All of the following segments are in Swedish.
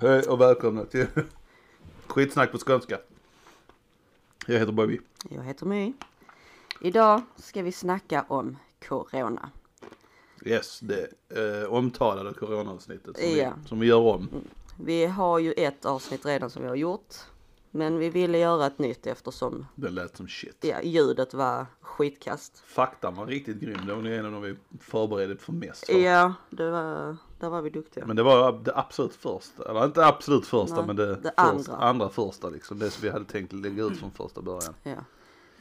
Hej och välkomna till skitsnack på skånska. Jag heter Bobby. Jag heter My. Idag ska vi snacka om Corona. Yes, det eh, omtalade coronaavsnittet som, Ja. vi, som vi gör om. Vi har ju ett avsnitt redan som vi har gjort. Men vi ville göra ett nytt eftersom Det lät som shit. ja, ljudet var skitkast. Faktan var riktigt grym. Det var nog en av de vi förberedde för mest för. Ja, det var, där var vi duktiga. Men det var det absolut första. Eller inte absolut första Nej, men det, det första, andra. andra första liksom. Det som vi hade tänkt lägga ut från första början. Ja.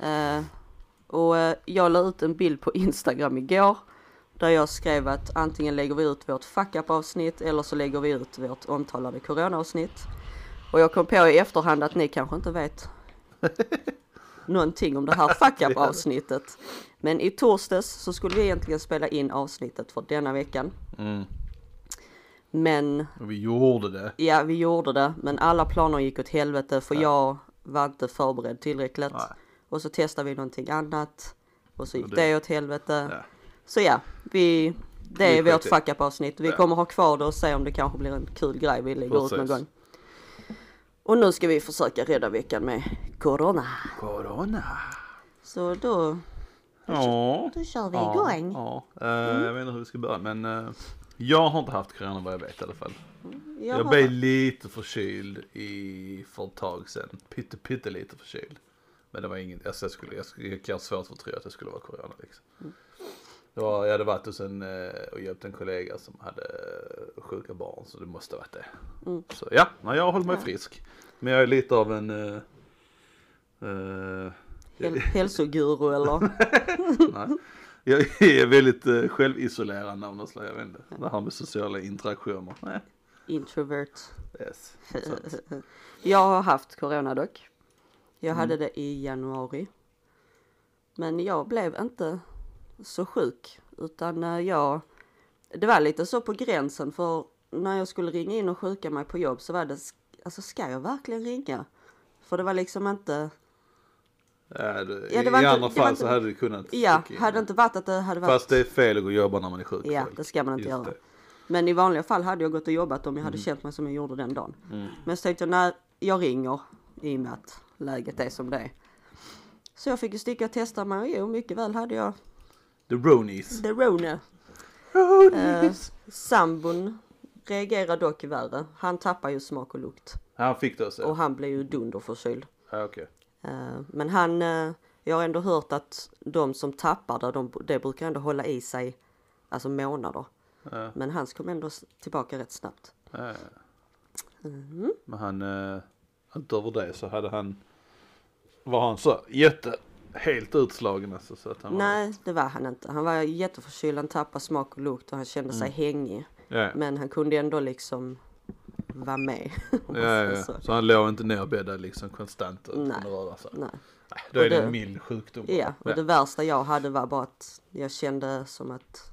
Eh, och eh, jag la ut en bild på Instagram igår. Där jag skrev att antingen lägger vi ut vårt fuck up avsnitt eller så lägger vi ut vårt omtalade corona avsnitt. Och jag kom på i efterhand att ni kanske inte vet någonting om det här fuck up avsnittet. Men i torsdags så skulle vi egentligen spela in avsnittet för denna veckan. Mm. Men vi gjorde det. ja, vi gjorde det. Men alla planer gick åt helvete för jag var inte förberedd tillräckligt. Nej. Och så testade vi någonting annat. Och så gick Och det, det- åt helvete. Ja. Så ja, vi, det är Vi vårt fuck up avsnitt. Vi Ja. kommer ha kvar det och se om det kanske blir en kul grej vi lägger ut någon gång. Och nu ska vi försöka rädda veckan med Corona. Corona. Så då, Ja. då kör vi Ja, igång. ja. Eh, Jag vet inte hur vi ska börja men eh, jag har inte haft corona vad jag vet i alla fall. Jag Jag har- blev lite förkyld i, för ett tag sedan. Pytte, pytte lite förkyld. Men det var inget, alltså jag skulle, jag, skulle, jag har svårt för att tro att det skulle vara corona liksom. Det var, jag hade varit hos en eh, och hjälpt en kollega som hade eh, sjuka barn så det måste varit det. Mm. Så ja, nej, jag hållit mig Ja. frisk. Men jag är lite av en eh, Häl- hälsoguru eller? Nej. Jag är väldigt eh, självisolerande av något slag, jag vet inte. Det här med sociala interaktioner. Nej. Introvert. Yes. Jag har haft corona dock. Jag hade Mm. det i januari. Men jag blev inte så sjuk utan eh, jag, det var lite så på gränsen för när jag skulle ringa in och sjuka mig på jobb så var det, alltså ska jag verkligen ringa? För det var liksom inte, ja, det, Ja, det I inte- andra det fall var så inte- hade det kunnat ja, hade inte varit att det hade varit, Fast det är fel att gå och jobba när man är sjuk. ja det ska man inte Just göra. det. Men i vanliga fall hade jag gått och jobbat om jag hade känt mig som jag gjorde den dagen. Men så tänkte jag, när jag ringer i och med att läget är som det är. Så jag fick ju sticka och testa mig och jo, mycket väl hade jag The Ronies. the Rona. Eh, sambon reagerar dock värre. Han tappar ju smak och lukt. Han fick det också? Och han blir ju dunderförkyld. Ja, okej. Eh, men han, eh, jag har ändå hört att de som tappar det, de, det brukar ändå hålla i sig alltså månader. Ja. Men hans kom ändå tillbaka rätt snabbt. Ja. Mm. Men han, uh, utöver det så hade han, var han så jätte, helt utslagen alltså så att han Nej, det var han inte. Han var jätteförkyld, han tappade smak och lukt och han kände sig hängig. var, ja, Men han kunde ändå liksom vara med. ja, ja, så. så han låg inte nerbäddad liksom konstant Nej. att röra sig. Nej. Nej, då är Och det det- en mild sjukdom. Ja, och det värsta jag hade var bara att jag kände som att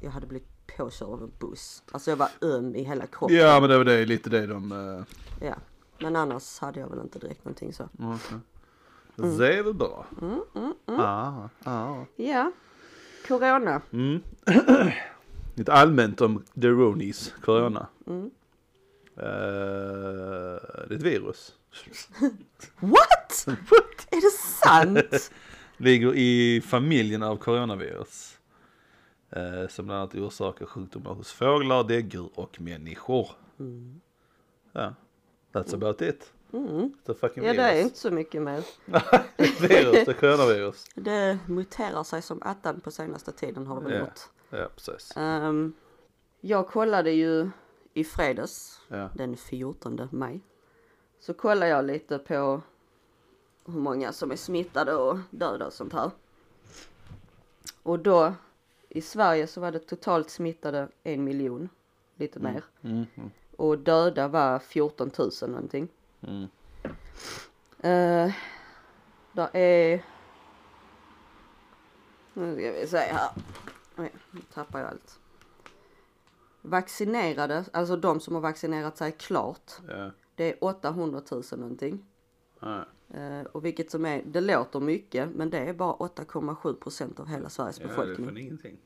jag hade blivit påkörd av en buss. Alltså jag var öm i hela kroppen. Ja men det var det, lite det de... Uh, Ja. Men annars hade jag väl inte direkt någonting så. okay. Det är väl bra. Mm, mm, mm. Ja, ja. Ja. Corona. Mm. Lite allmänt om the Ronies, corona. Mm. Eh, det är ett virus. What? Är det sant? Ligger i familjen av coronavirus. Eh, som bland annat orsakar sjukdomar hos fåglar, däggdjur och människor. Mm. Ja, that's about it. Mm. The fucking Ja, det är virus. inte så mycket mer. Virus, det är coronavirus. Det muterar sig som attan på senaste tiden har det väl Ja. gjort. Ja, precis. Ehm, jag kollade ju i fredags, Ja. den 14 maj. Så kollade jag lite på hur många som är smittade och döda och sånt här. Och då i Sverige så var det totalt smittade en miljon, lite mer. Mm, mm, Och döda var 14 000 någonting. Mm. Uh, där är... Nu ska vi se här. Oj, nu tappar jag allt. Vaccinerade, alltså de som har vaccinerat sig klart. Ja. Det är 800 000 någonting. Ja. Eh, och vilket som är, det låter mycket men det är bara 8,7 procent av hela Sveriges Ja, det är befolkning. fan ingenting.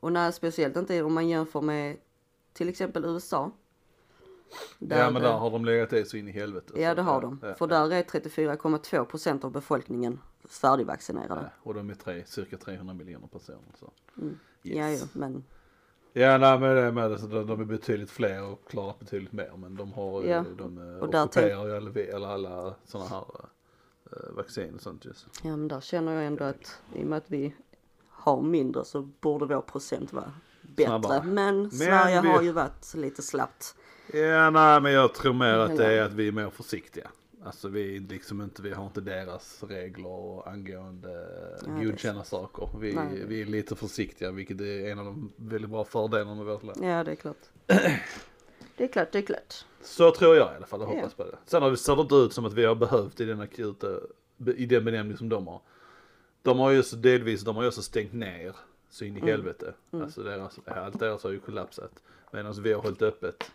Och när, speciellt inte om man jämför med till exempel USA. Där, ja men där eh, har de legat i så in i helvete. Ja det har de. ja, För där är 34,2 procent av befolkningen färdigvaccinerade. ja. Och de är tre, cirka 300 miljoner personer. Så. Mm. Yes. Ja, ja, men Ja, nej men det är med det, så de, de är betydligt fler och klarar betydligt mer. Men de har ju, Ja, de eh, och ockuperar ju alla, eller alla sådana här uh, vaccin och sånt just. Ja men där känner jag ändå att i och med att vi har mindre så borde vår procent vara bättre. Snabbare. Men, Sverige vi- har ju varit lite slappt. Ja, nej men jag tror mer att det är att vi är mer försiktiga. Alltså vi liksom inte, vi har inte deras regler angående Ja, det är godkänna saker. Vi, Nej. vi är lite försiktiga vilket är en av de väldigt bra fördelarna med vårt land. Ja det är klart. Det är klart, det är klart. Så tror jag i alla fall, jag Ja. hoppas på det. Sen har vi, ser det inte ut som att vi har behövt i den akuta, i den benämning som de har. De har ju så delvis, de har ju också stängt ner så in i Mm. helvete. Alltså deras, allt deras har ju kollapsat. Medan vi har hållit öppet.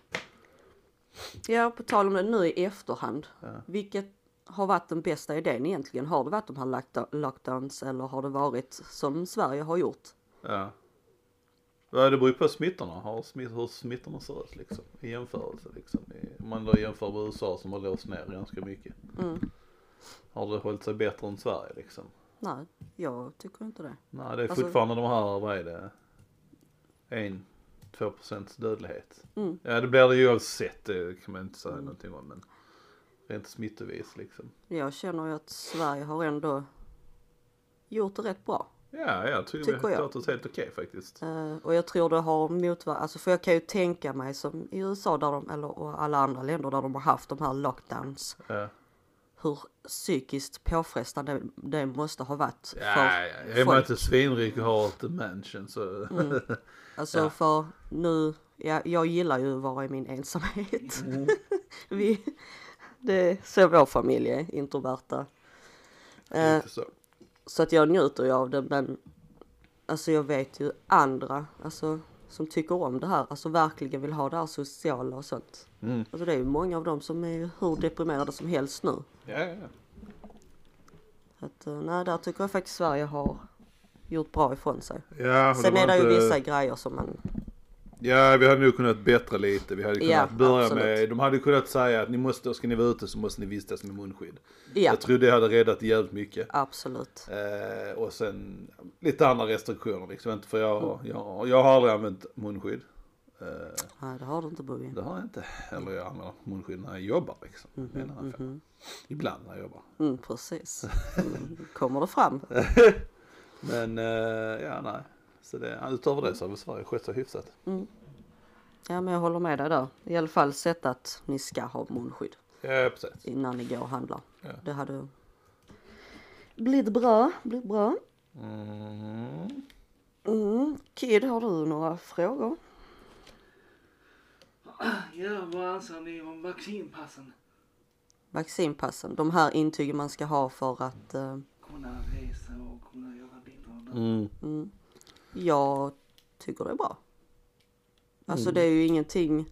Ja på tal om det nu i efterhand. Ja. Vilket har varit den bästa idén egentligen? Har det varit de här lockdowns eller har det varit som Sverige har gjort? Ja. Ja, det beror ju på smittorna, smitt, hur smittorna ser ut liksom. I jämförelse liksom. Om man då jämför med USA som har låst ner ganska mycket. Mm. Har det hållit sig bättre än Sverige liksom? Nej, jag tycker inte det. Nej, det är Alltså- fortfarande de här, vad är det? En, två procents dödlighet. Mm. Ja, det blir det ju oavsett, det kan man inte säga någonting om. Men rent smittovis liksom. Jag känner ju att Sverige har ändå gjort det rätt bra. Ja, jag tycker, Tycker vi har klarat oss helt okej faktiskt. Eh, och jag tror det har motverkat, alltså för jag kan ju tänka mig som i USA där de, eller och alla andra länder där de har haft de här lockdowns. Ja, Hur psykiskt påfrestande det måste ha varit ja, för ja. är man folk. inte svinrik och har ett mansion så. Alltså Ja. för nu, ja, jag gillar ju att vara i min ensamhet. Mm. Vi, det är så vår familj är, introverta. Eh, Lite så. Så att jag njuter ju av det men alltså jag vet ju andra alltså, som tycker om det här, alltså verkligen vill ha det här sociala och sånt. Mm. Alltså det är ju många av dem som är hur deprimerade som helst nu. Ja, ja, ja. Att, eh, nej, där tycker jag faktiskt Sverige har gjort bra ifrån sig. Ja, Sen är det ju inte- vissa grejer som man, Ja, vi hade nog kunnat bättra lite. Vi hade kunnat Ja, börja absolut. med, de hade kunnat säga att ni måste, ska ni vara ute så måste ni vistas med munskydd. ja Jag tror det hade räddat jävligt mycket. absolut. Eh, och sen lite andra restriktioner liksom. För jag, Mm. jag, jag har aldrig använt munskydd. Eh, Nej det har du inte Bowie. det har jag inte. Eller jag använder munskydd när jag jobbar liksom. Mhm, i en affär. Ibland när jag jobbar. Mm, precis. Mm, kommer det fram. Men eh, ja, nej. Så det, utöver det så har väl Sverige skött sig hyfsat. Ja men jag håller med dig där. I alla fall sett att ni ska ha munskydd Ja, precis. innan ni går och handlar. Ja. Det hade blivit bra, blivit bra. Mm. Mm. Kid, har du några frågor? Ja, vad anser ni om vaccinpassen? Vaccinpassen, de här intygen man ska ha för att eh, Kunna resa och kunna göra ditt och. Mm. mm, jag tycker det är bra. Alltså Mm. det är ju ingenting,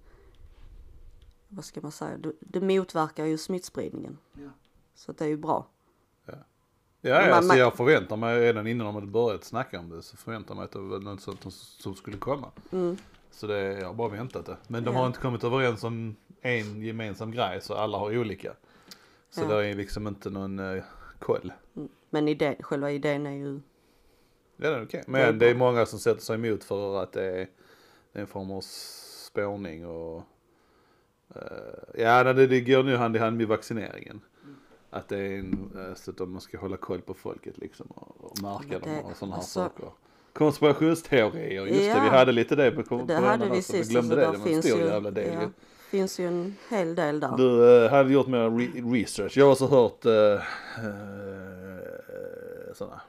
vad ska man säga, det, det motverkar ju smittspridningen. Ja. Så det är ju bra. Ja, Man- alltså man- jag förväntar mig redan innan de hade börjat snacka om det så förväntar jag mig att det var något sånt som skulle komma. Mm. Så det, jag har bara väntat det. Men de Ja. har inte kommit överens om en gemensam grej så alla har olika. Så Ja. det är liksom inte någon uh, koll. Mm. Men idé, själva idén är ju, Det är okej. Det är Men det är många som sätter sig emot för att det är, det är en form av spårning och eh, ja det, det går nu hand i hand med vaccineringen. Att det är en, eh, så att man ska hålla koll på folket liksom och, och märka det- dem och sådana här alltså- saker. Konspirationsteorier, just det Ja. vi hade lite det på det hade vi också, sist. glömde det, det var en finns stor ju, jävla del ja, finns ju en hel del där. Du eh, hade gjort mer re- research. Jag har också hört uh, sådana.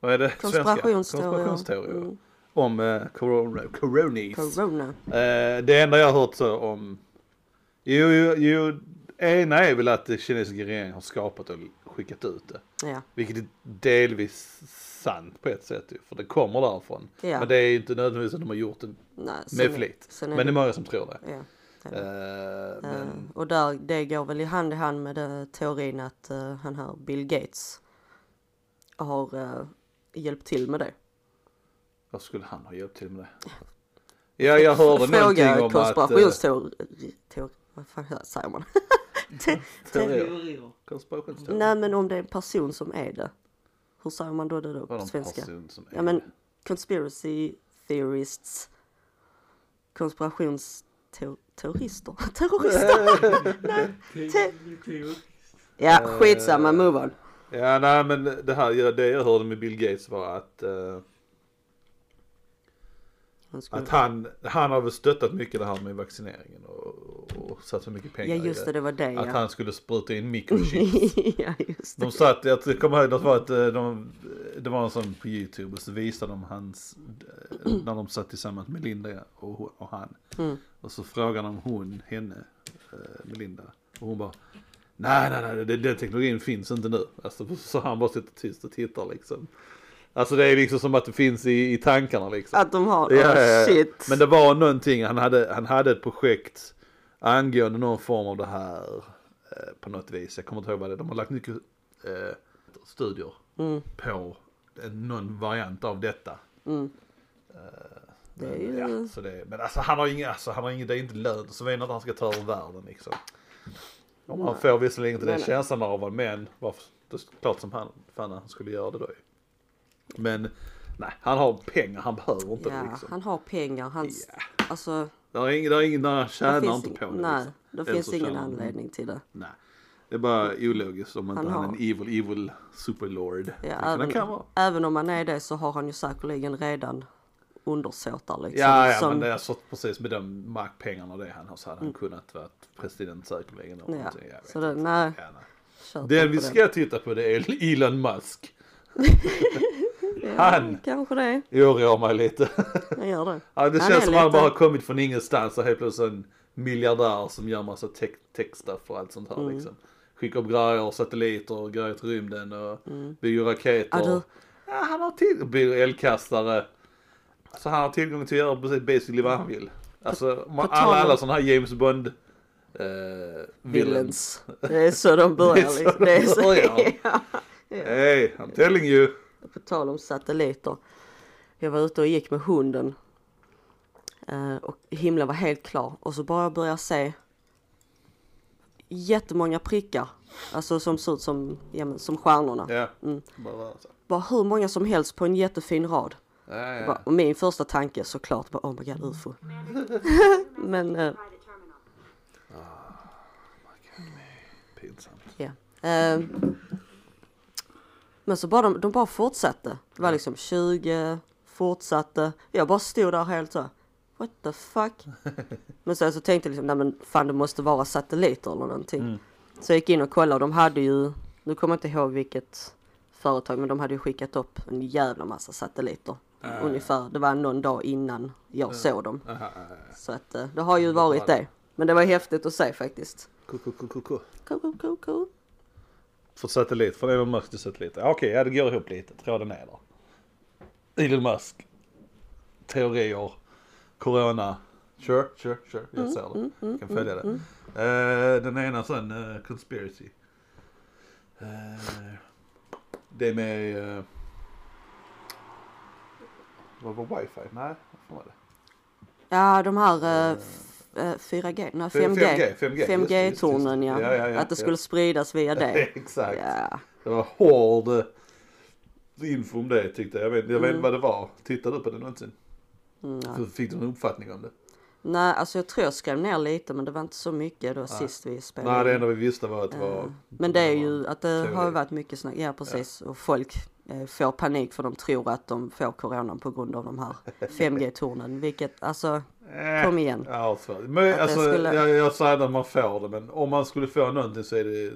Vad är det? Konspirationsteorier. Konspirationsteorier. Mm. Om uh, corona, coronis. Corona. Eh, det enda jag har hört så om. Jo, jo, jo. Ena är väl att den kinesiska regeringen har skapat och skickat ut det. Ja. Vilket är delvis sant på ett sätt ju. För det kommer därifrån. Ja. Men det är inte nödvändigtvis att de har gjort det Nej, med flit. Men det är många som tror det. Ja. det. Eh, men, Eh, och där, det går väl i hand i hand med det, teorin att uh, han här Bill Gates har eh, hjälpt till med det. Vad skulle han ha hjälpt till med det? Ja, jag hörde någonting fråga om att... konspirationsteori... teori- Vad fan säger man? Te- Teorier. Konspirationsteorier. Nej men om det är en person som är det. Hur säger man då det då Var på en svenska? person som är Ja men conspiracy theorists. Konspirationsteorister. Terrorister? Te- Teorier. ja skitsamma, move on. Ja, nej men det här, det jag hörde med Bill Gates var att, eh, Han att han, han har väl stöttat mycket det här med vaccineringen och, och satsat mycket pengar Ja just det, i det var det Att ja. han skulle spruta in mikrochips. ja just det. De satt, jag kommer ihåg, det var, att eh, de, det var en sån på YouTube och så visade de hans, eh, när de satt tillsammans med Linda och, och han. Mm. Och så frågade de hon, henne, Melinda. Och hon bara, nej nej nej, den, den teknologin finns inte nu. Alltså, så han bara sitter tyst och tittar liksom. Alltså det är liksom som att det finns i, i tankarna liksom. Att de har, Ja, oh, ja, shit. Men det var någonting, han hade, han hade ett projekt angående någon form av det här eh, på något vis. Jag kommer inte ihåg vad det är. De har lagt mycket eh, studier Mm, på en, någon variant av detta. mm. Det är ja, så det, men alltså han har inget, alltså, han har inget, det är inte lönt. Så vet att han ska ta över världen liksom. Om han Nej. får visserligen inte den känslan av det, men varför, det är klart som han, fan han skulle göra det då. Men nej, han har pengar, han behöver inte det Ja, liksom. han har pengar. Hans, Ja. alltså, Det är ingen, det är ingen, han det tjänar inte på det. nej, liksom. det finns ingen han- anledning till det. Nej. Det är bara ologiskt om inte Han han, är en evil, evil superlord. Ja, även, han kan även om han är det så har han ju säkerligen redan undersåtar liksom. Ja, ja som, men det är så precis med de markpengarna och det han har så hade han kunnat vara president säkerligen. Mm. Ja, någonting. Jag vet så det, inte. nej, Ja, nej. Den vi ska titta på det är Elon Musk. Ja, han- Kanske det, Oroar mig lite. jag gör det. Ja, det Han känns som att han lite- bara har kommit från ingenstans och helt plötsligt en miljardär som gör massa tech stuff och allt sånt här Mm. liksom. Skickar upp grejer, satelliter och grejer till rymden och bygger raketer. Mm. Ja, du- Ja, han har till bygger eldkastare. Så han har tillgång till att göra precis basically vad han vill. Alltså man, alla, alla sådana här James Bond eh, villains. Det är så de börjar Det är så liksom. Det är de så, börjar. ja. Hey, I'm telling you. På tal om satelliter. Jag var ute och gick med hunden. Eh, och himlen var helt klar. Och så bara började jag se jättemånga prickar. Alltså som ser ut som, ja, som stjärnorna. Ja, Mm. bara. Bara hur många som helst på en jättefin rad. Ja, ja. Bara, och min första tanke såklart var oh my god ufo. Men eh, Pinsamt. ja. Eh, men så bara de, de bara fortsatte. Det var liksom 20, fortsatte. Jag bara stod där helt så. What the fuck? Men sen så tänkte jag liksom, nej men fan det måste vara satelliter eller någonting. Mm. Så jag gick in och kollade och de hade ju, nu kommer jag inte ihåg vilket företag, men de hade ju skickat upp en jävla massa satelliter. Ah. Ungefär, det var någon dag innan jag såg dem. Aha. Så att det har ju varit det. Men det var häftigt att se faktiskt. Cool. För satellit, från Elon Musk till satellit. Okej, ja det går ihop lite. Tråden är där. Elon Musk. Teorier. Corona. Sure, sure, sure. Jag ser det. Jag kan följa det. Den ena sån uh, conspiracy. Uh, det med... Vad var wifi? Nej, vad var det? Ja, de här eh, f- eh, 4G, nej 5G. 5G, 5G, just det, just det, 5G-tornen just ja. Ja, ja, ja, Att det skulle spridas via det. Exakt. Ja. Det var hård eh, info om det tyckte jag. Jag vet, jag vet inte vad det var. Tittade du på det någonsin? Mm. För Fick du någon uppfattning om det? Nej, alltså jag tror jag skrev ner lite men det var inte så mycket då sist vi spelade. Nej, det enda vi visste var att det var... Men det är ju att det teori. har varit mycket snack, ja precis. Och folk eh, får panik för de tror att de får coronan på grund av de här 5G-tornen. Vilket, alltså, Eh, kom igen. Ja, för, men, alltså, skulle- jag, jag säger att man får det, men om man skulle få någonting så är det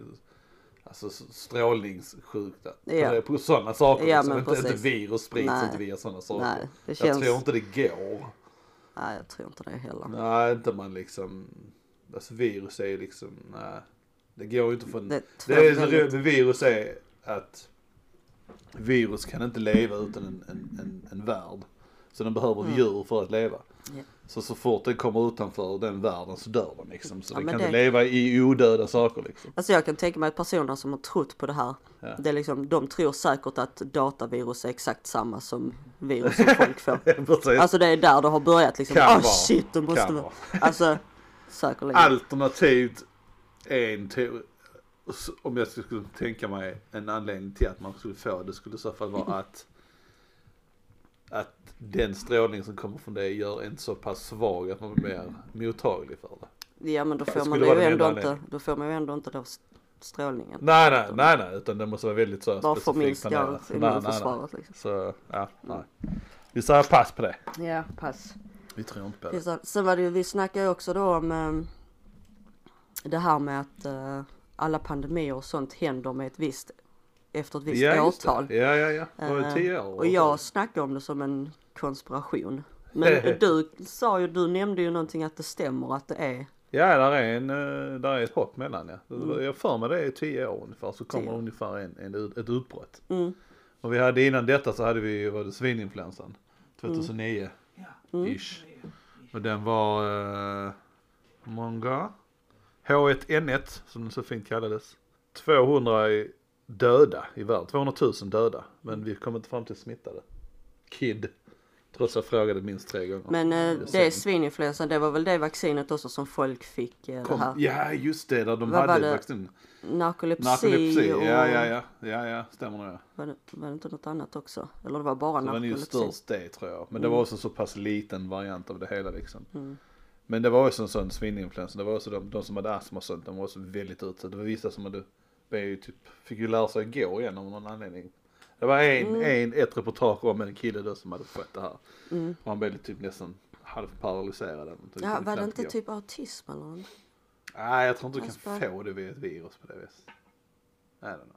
alltså, strålningssjukt. Ja. på, sådana saker. Ja, liksom. inte, inte virus sprids Nej. inte via sådana saker. Nej, det Jag känns... tror inte det går. Nej, jag tror inte det heller. Nej, inte man liksom... Alltså virus är ju liksom, nej. Det går ju inte från... Det Det, är så roligt med virus är att virus kan inte leva utan en, en, en, en värld. Så den behöver Mm. djur för att leva. Ja. Så så fort den kommer utanför den världen så dör den liksom. Så Ja, den kan det- inte leva i odöda saker liksom. Alltså jag kan tänka mig att personer som har trott på det här, Ja. det är liksom, de tror säkert att datavirus är exakt samma som virus som folk får. Alltså det är där det har börjat liksom. Kan vara. shit, det måste vara. vara. Alltså, säkerligen. Alternativt en teori. Om jag skulle tänka mig en anledning till att man skulle få det skulle i så fall vara att att den strålning som kommer från det gör en så pass svag att man blir mer mottaglig för det. Ja men då får man ju ändå inte, då får man ju ändå inte då st- strålningen. Nej, nej, nej, nej, utan det måste vara väldigt så Bara specifikt förminska immunförsvaret liksom. Så, ja, nej. Vi säger pass på det. Ja, pass. Vi tror inte på det. Sen var det ju, vi snackade ju också då om eh, det här med att eh, alla pandemier och sånt händer med ett visst, efter ett visst Ja, årtal. det. Ja, ja, ja. Det var ju Eh, tio år. Och jag snackade om det som en konspiration. Men du sa ju, du nämnde ju någonting att det stämmer att det är. Ja, där är, en, eh, där är ett hopp mellan ja. Mm. Jag för mig det är tio år ungefär så kommer Tio. ungefär en, en, ett utbrott. Mm. Och vi hade innan detta så hade vi, var det svininfluensan? 2009 Ja. Mm. ish. Och den var, eh, många? H1N1 som den så fint kallades. 200 i- döda i världen, 200 000 döda. Men vi kom inte fram till smittade. Kid. Trots att jag frågade minst tre gånger. Men eh, är det svininfluensan, det var väl det vaccinet också som folk fick eh, det Kom, här. ja just det, där de Vad var hade det? vaccin. Narkolepsi, Narkolepsi, och ja ja ja, ja ja, stämmer ja. Var, det, var det inte något annat också? Eller det var bara Det var narkolepsi? störst det tror jag. Men det var också så pass liten variant av det hela liksom. Mm. Men det var också en sån svininfluensa. Det var också de, de som hade astma och sånt, de var också väldigt utsatta. Det var vissa som hade, blev ju typ, fick ju lära sig gå igen av någon anledning. Det var en, Mm. en, ett reportage om en kille då som hade fått det här. Mm. Och han blev typ nästan halvparalyserad. Ja, var det inte gå. typ autism eller något? Nej, jag tror inte du kan Asperger. få det via ett virus på det viset. I don't know.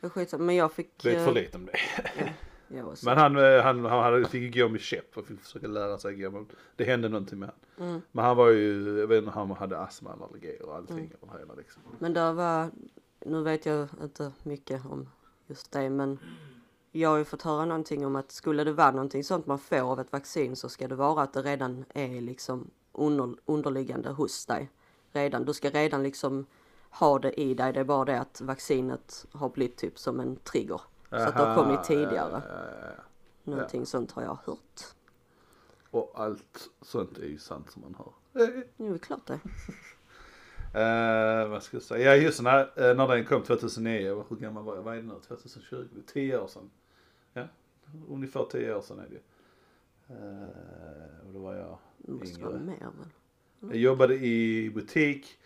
Är skitsamma, men jag fick... Vet eh, för lite om det. också. Men han, eh, han, han fick gå med käpp och fick försöka lära sig gå. Men det hände någonting med han. Mm. Men han var ju, jag vet inte, han hade astma, allergier och allting. Mm. Och hela liksom. Men det var, nu vet jag inte mycket om just det, men jag har ju fått höra någonting om att skulle det vara någonting sånt man får av ett vaccin så ska det vara att det redan är liksom under, underliggande hos dig. Redan, du ska redan liksom ha det i dig, det är bara det att vaccinet har blivit typ som en trigger. Så att det har Aha, kommit tidigare. ja, ja, ja. Någonting sånt har jag hört. Och allt sånt är ju sant som man hör. Jo, klart det. Eh, vad ska jag säga? Ja just när, eh, när den kom 2009, hur gammal var jag? Vad är det nu? 2020? 10 år sedan. Ja, ungefär 10 år sedan är det ju. Eh, och då var jag Det måste vara yngre. Jag jobbade i butik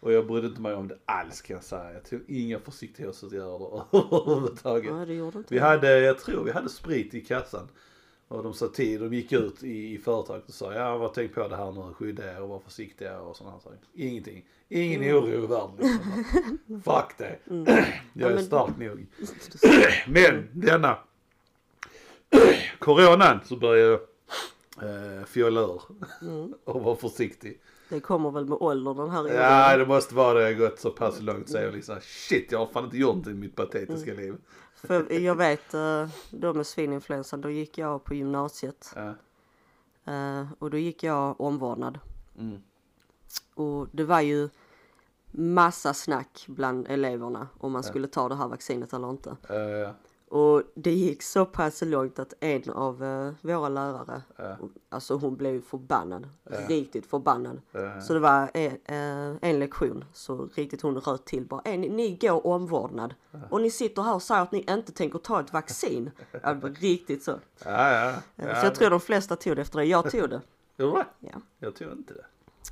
och jag brydde inte mig om det alls kan jag säga. Jag tog inga försiktighetsåtgärder överhuvudtaget. Nej, det gjorde inte Vi hade, jag tror vi hade sprit i kassan. Och de sa till, de gick ut i, i företaget och sa ja vad tänk på det här nu, skydda er och var försiktiga och sådana saker. Ingenting. Ingen oro i världen liksom. Fuck det. Jag Mm. Ja, är men- stark nog. Men denna coronan så började jag eh, fjolla ur Mm. och vara försiktig. Det kommer väl med åldern den här Ja det måste vara det, jag har gått så pass långt så jag liksom shit jag har fan inte gjort det i mitt patetiska Mm. liv. För jag vet eh, då med svininfluensan, då gick jag på gymnasiet. Ja. eh, Och då gick jag omvårdnad. Mm. Och det var ju massa snack bland eleverna om man Ja. skulle ta det här vaccinet eller inte. Eh, Och det gick så pass långt att en av eh, våra lärare, Ja. alltså hon blev förbannad. Ja. Riktigt förbannad. eh, Så det var en, eh, en lektion så riktigt hon röt till bara. "Eh, Ni, ni går omvårdnad och ni sitter här och säger att ni inte tänker ta ett vaccin. Ja, det var riktigt så. ja, ja. Eh, ja. Så jag tror de flesta tog det efter det. Jag tog det. Gjorde du Ja. Jag tror inte det.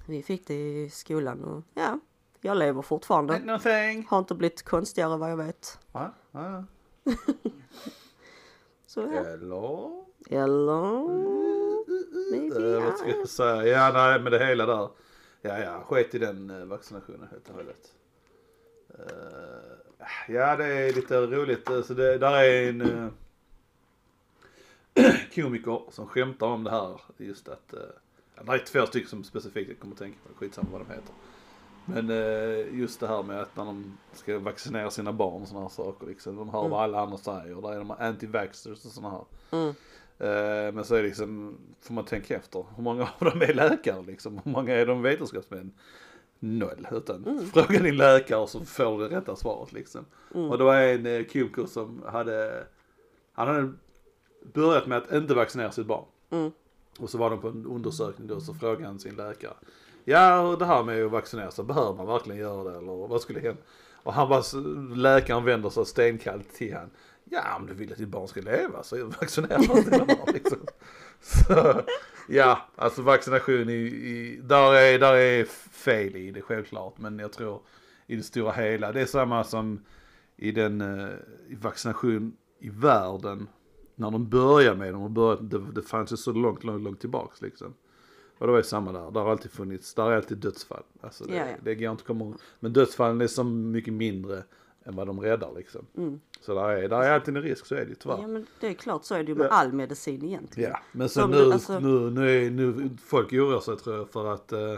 Vi fick det i skolan och ja, jag lever fortfarande. Nothing. Har inte blivit konstigare vad jag vet. Ja, ja. Så ja. Eller? Eller? Maybe, Eh, vad ska ja. jag säga? Ja, nej, men det hela där. Ja, ja, skit i den eh, vaccinationen helt och hållet. Eh, ja, det är lite roligt. Så det, där är en komiker som skämtar om det här. Just att, det är två stycken som specifikt jag kommer att tänka på, skitsamma vad de heter. Men eh, just det här med att när de ska vaccinera sina barn och sådana här saker liksom. De hör vad alla andra säger. Där är de anti-vaxxers och sådana här. Mm. Eh, Men så är det liksom, får man tänka efter, hur många av dem är läkare liksom? Hur många är de vetenskapsmän? Noll, utan fråga din läkare så får du det rätta svaret liksom. Och det var en eh, kuko som hade, han hade börjat med att inte vaccinera sitt barn. Mm. Och så var de på en undersökning då så frågade han sin läkare. Ja, det här med att vaccinera sig, behöver man verkligen göra det eller vad skulle hända? Och han bara, läkaren vänder sig stenkallt till han. Ja, om du vill att ditt barn ska leva så vaccinera dina barn liksom. Så, ja, alltså vaccination i, i där, är, där är fel i det självklart. Men jag tror i det stora hela, det är samma som i den eh, i vaccination i världen. När de började med dem, och började, det, det fanns ju så långt, långt, långt tillbaks liksom. Och det var ju samma där, där har alltid funnits, där är alltid dödsfall. Alltså det, Ja, ja. det går inte att komma ihåg. Men dödsfallen är så mycket mindre än vad de räddar liksom. Så där är, där är alltid en risk, så är det ju tyvärr. Ja men det är klart så är det ju med Ja. all medicin egentligen. Ja, men sen nu, du- alltså- nu, nu är nu, folk oroar sig tror jag för att eh,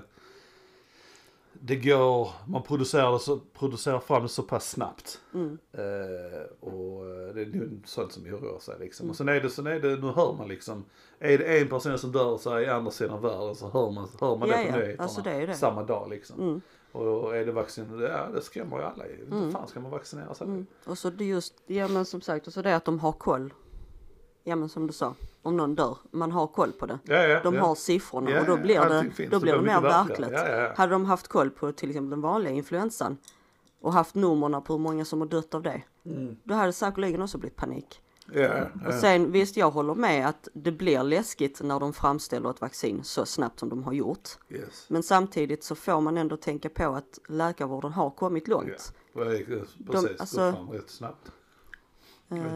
det går, man producerar, det så, producerar fram det så pass snabbt. Mm. Eh, och eh, det är nog sånt som oroar sig liksom. Och sen är det, sen är det, nu hör man liksom, är det en person som dör så i andra sidan världen så hör man, hör man Ja, det på ja, nyheterna alltså det samma dag liksom. Mm. Och är det vaccin, ja det skrämmer ju alla ju. Inte fan ska man vaccinera sig? Mm. Och så det just, ja men som sagt, och så det att de har koll. Ja men som du sa, om någon dör, man har koll på det. Ja, ja, De ja. har siffrorna och då blir det, finns. då blir det mer verkligt. Hade de haft koll på till exempel den vanliga influensan och haft numren på hur många som har dött av det. Då hade det säkerligen också blivit panik. Och sen visst, jag håller med att det blir läskigt när de framställer ett vaccin så snabbt som de har gjort. yes. Men samtidigt så får man ändå tänka på att läkarvården har kommit långt. Ja, det gick, precis, alltså- gått fram rätt snabbt.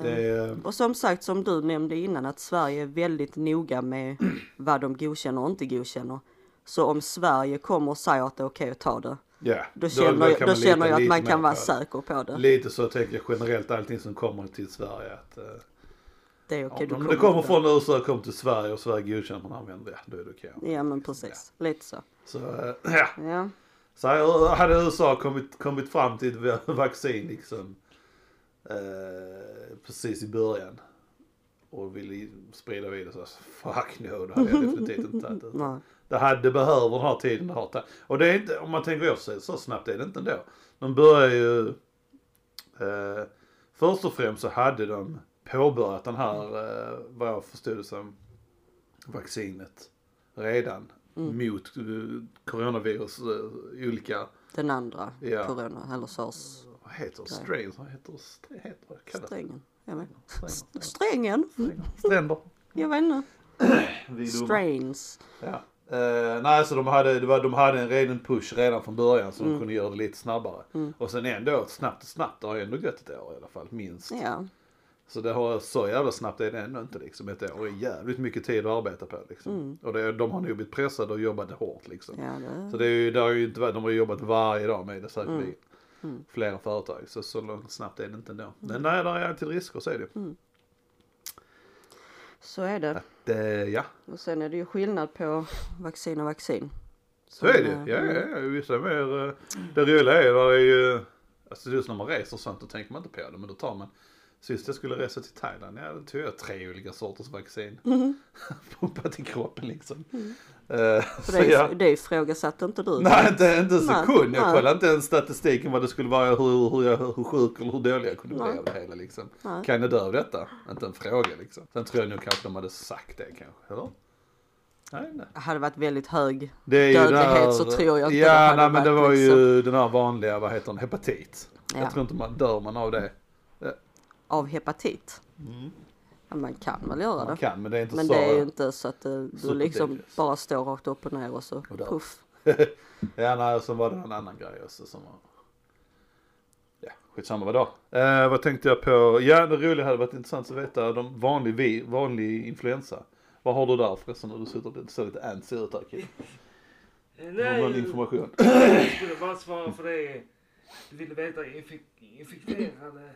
Det är, Och som sagt, som du nämnde innan, att Sverige är väldigt noga med vad de godkänner och inte godkänner. Så om Sverige kommer och säger att det är okej att ta det, ja, då känner, kan då man känner jag att man kan vara säker på det. Lite så tänker jag generellt allting som kommer till Sverige. Att, eh, Det är okej, ja, om kommer det kommer från USA och kommer till Sverige och Sverige godkänner man använder det, då är det okej. Ja men precis, lite så. Så eh, ja, Ja, så hade USA kommit, kommit fram till ett vaccin liksom eh, precis i början och ville sprida vidare så fuck no, då hade jag definitivt inte tagit det. nej. Det, hade, det behöver den här tiden det tagit. Och det är inte, om man tänker efter sig, så snabbt är det inte ändå. De börjar ju, eh, först och främst så hade de påbörjat den här, eh, vad jag förstod det som, vaccinet redan mot eh, coronavirus, eh, olika, Den andra Ja. corona, eller sars vad heter det, strains, vad heter det, heter strängen. Jag vet. Strängen. Strängen? Stränder. Jag vet inte. Strains. Ja. Eh, nej, så de hade, det var, de hade en redan push redan från början så de kunde göra det lite snabbare. Och sen ändå snabbt och snabbt, det har ju ändå gått ett år i alla fall, minst. Ja. Så det har, så jävla snabbt är det ändå inte liksom. Ett år är jävligt mycket tid att arbeta på liksom. Och det, de har nog blivit pressade och jobbat hårt liksom. Ja, det... Så det är ju, det har ju inte varit, de har jobbat varje dag med det säkerligen. Flera företag, så så långt snabbt är det inte ändå. Men nej, där är alltid risker, så är det. Så är det. det ja, Och sen är det ju skillnad på vaccin och vaccin. Så är Som, det eh, ja, ja, ja. Vissa är mer, eh, det roliga är, där är ju, alltså just när man reser och sånt då tänker man inte på det, men då tar man, sist jag skulle resa till Thailand, ja då tog jag tre olika sorters vaccin. Pumpat i kroppen liksom. Eh, För så det, ja. det ifrågasatte inte du. Nej, inte, inte en sekund. Jag kollade inte ens statistiken vad det skulle vara, hur, hur, jag, hur sjuk eller hur dålig jag kunde bli av det hela liksom. Nej. Kan jag dö av detta? Inte en fråga liksom. Sen tror jag nog kanske de hade sagt det kanske, eller? Nej, nej. Hade varit väldigt hög dödlighet där- så tror jag inte Ja, det hade nej men det var liksom ju den här vanliga, vad heter den, hepatit. Ja. Jag tror inte man dör man av det. Av hepatit. Ja, man kan väl göra Man det. kan, men det är inte Men så. det är ju inte så att det, du liksom dangerous. bara står rakt upp och ner och så Och puff. ja, nej, så var det en annan grej också som var. Ja, skitsamma vadå. Eh, vad tänkte jag på? Ja, det roliga hade varit intressant att veta de vanlig, vi, vanlig influensa. Vad har du där förresten när du sitter det ser lite antsy ut här Kim? Eh, du någon Nej, information? jag skulle bara svara för det. Du ville veta infek- infekterade,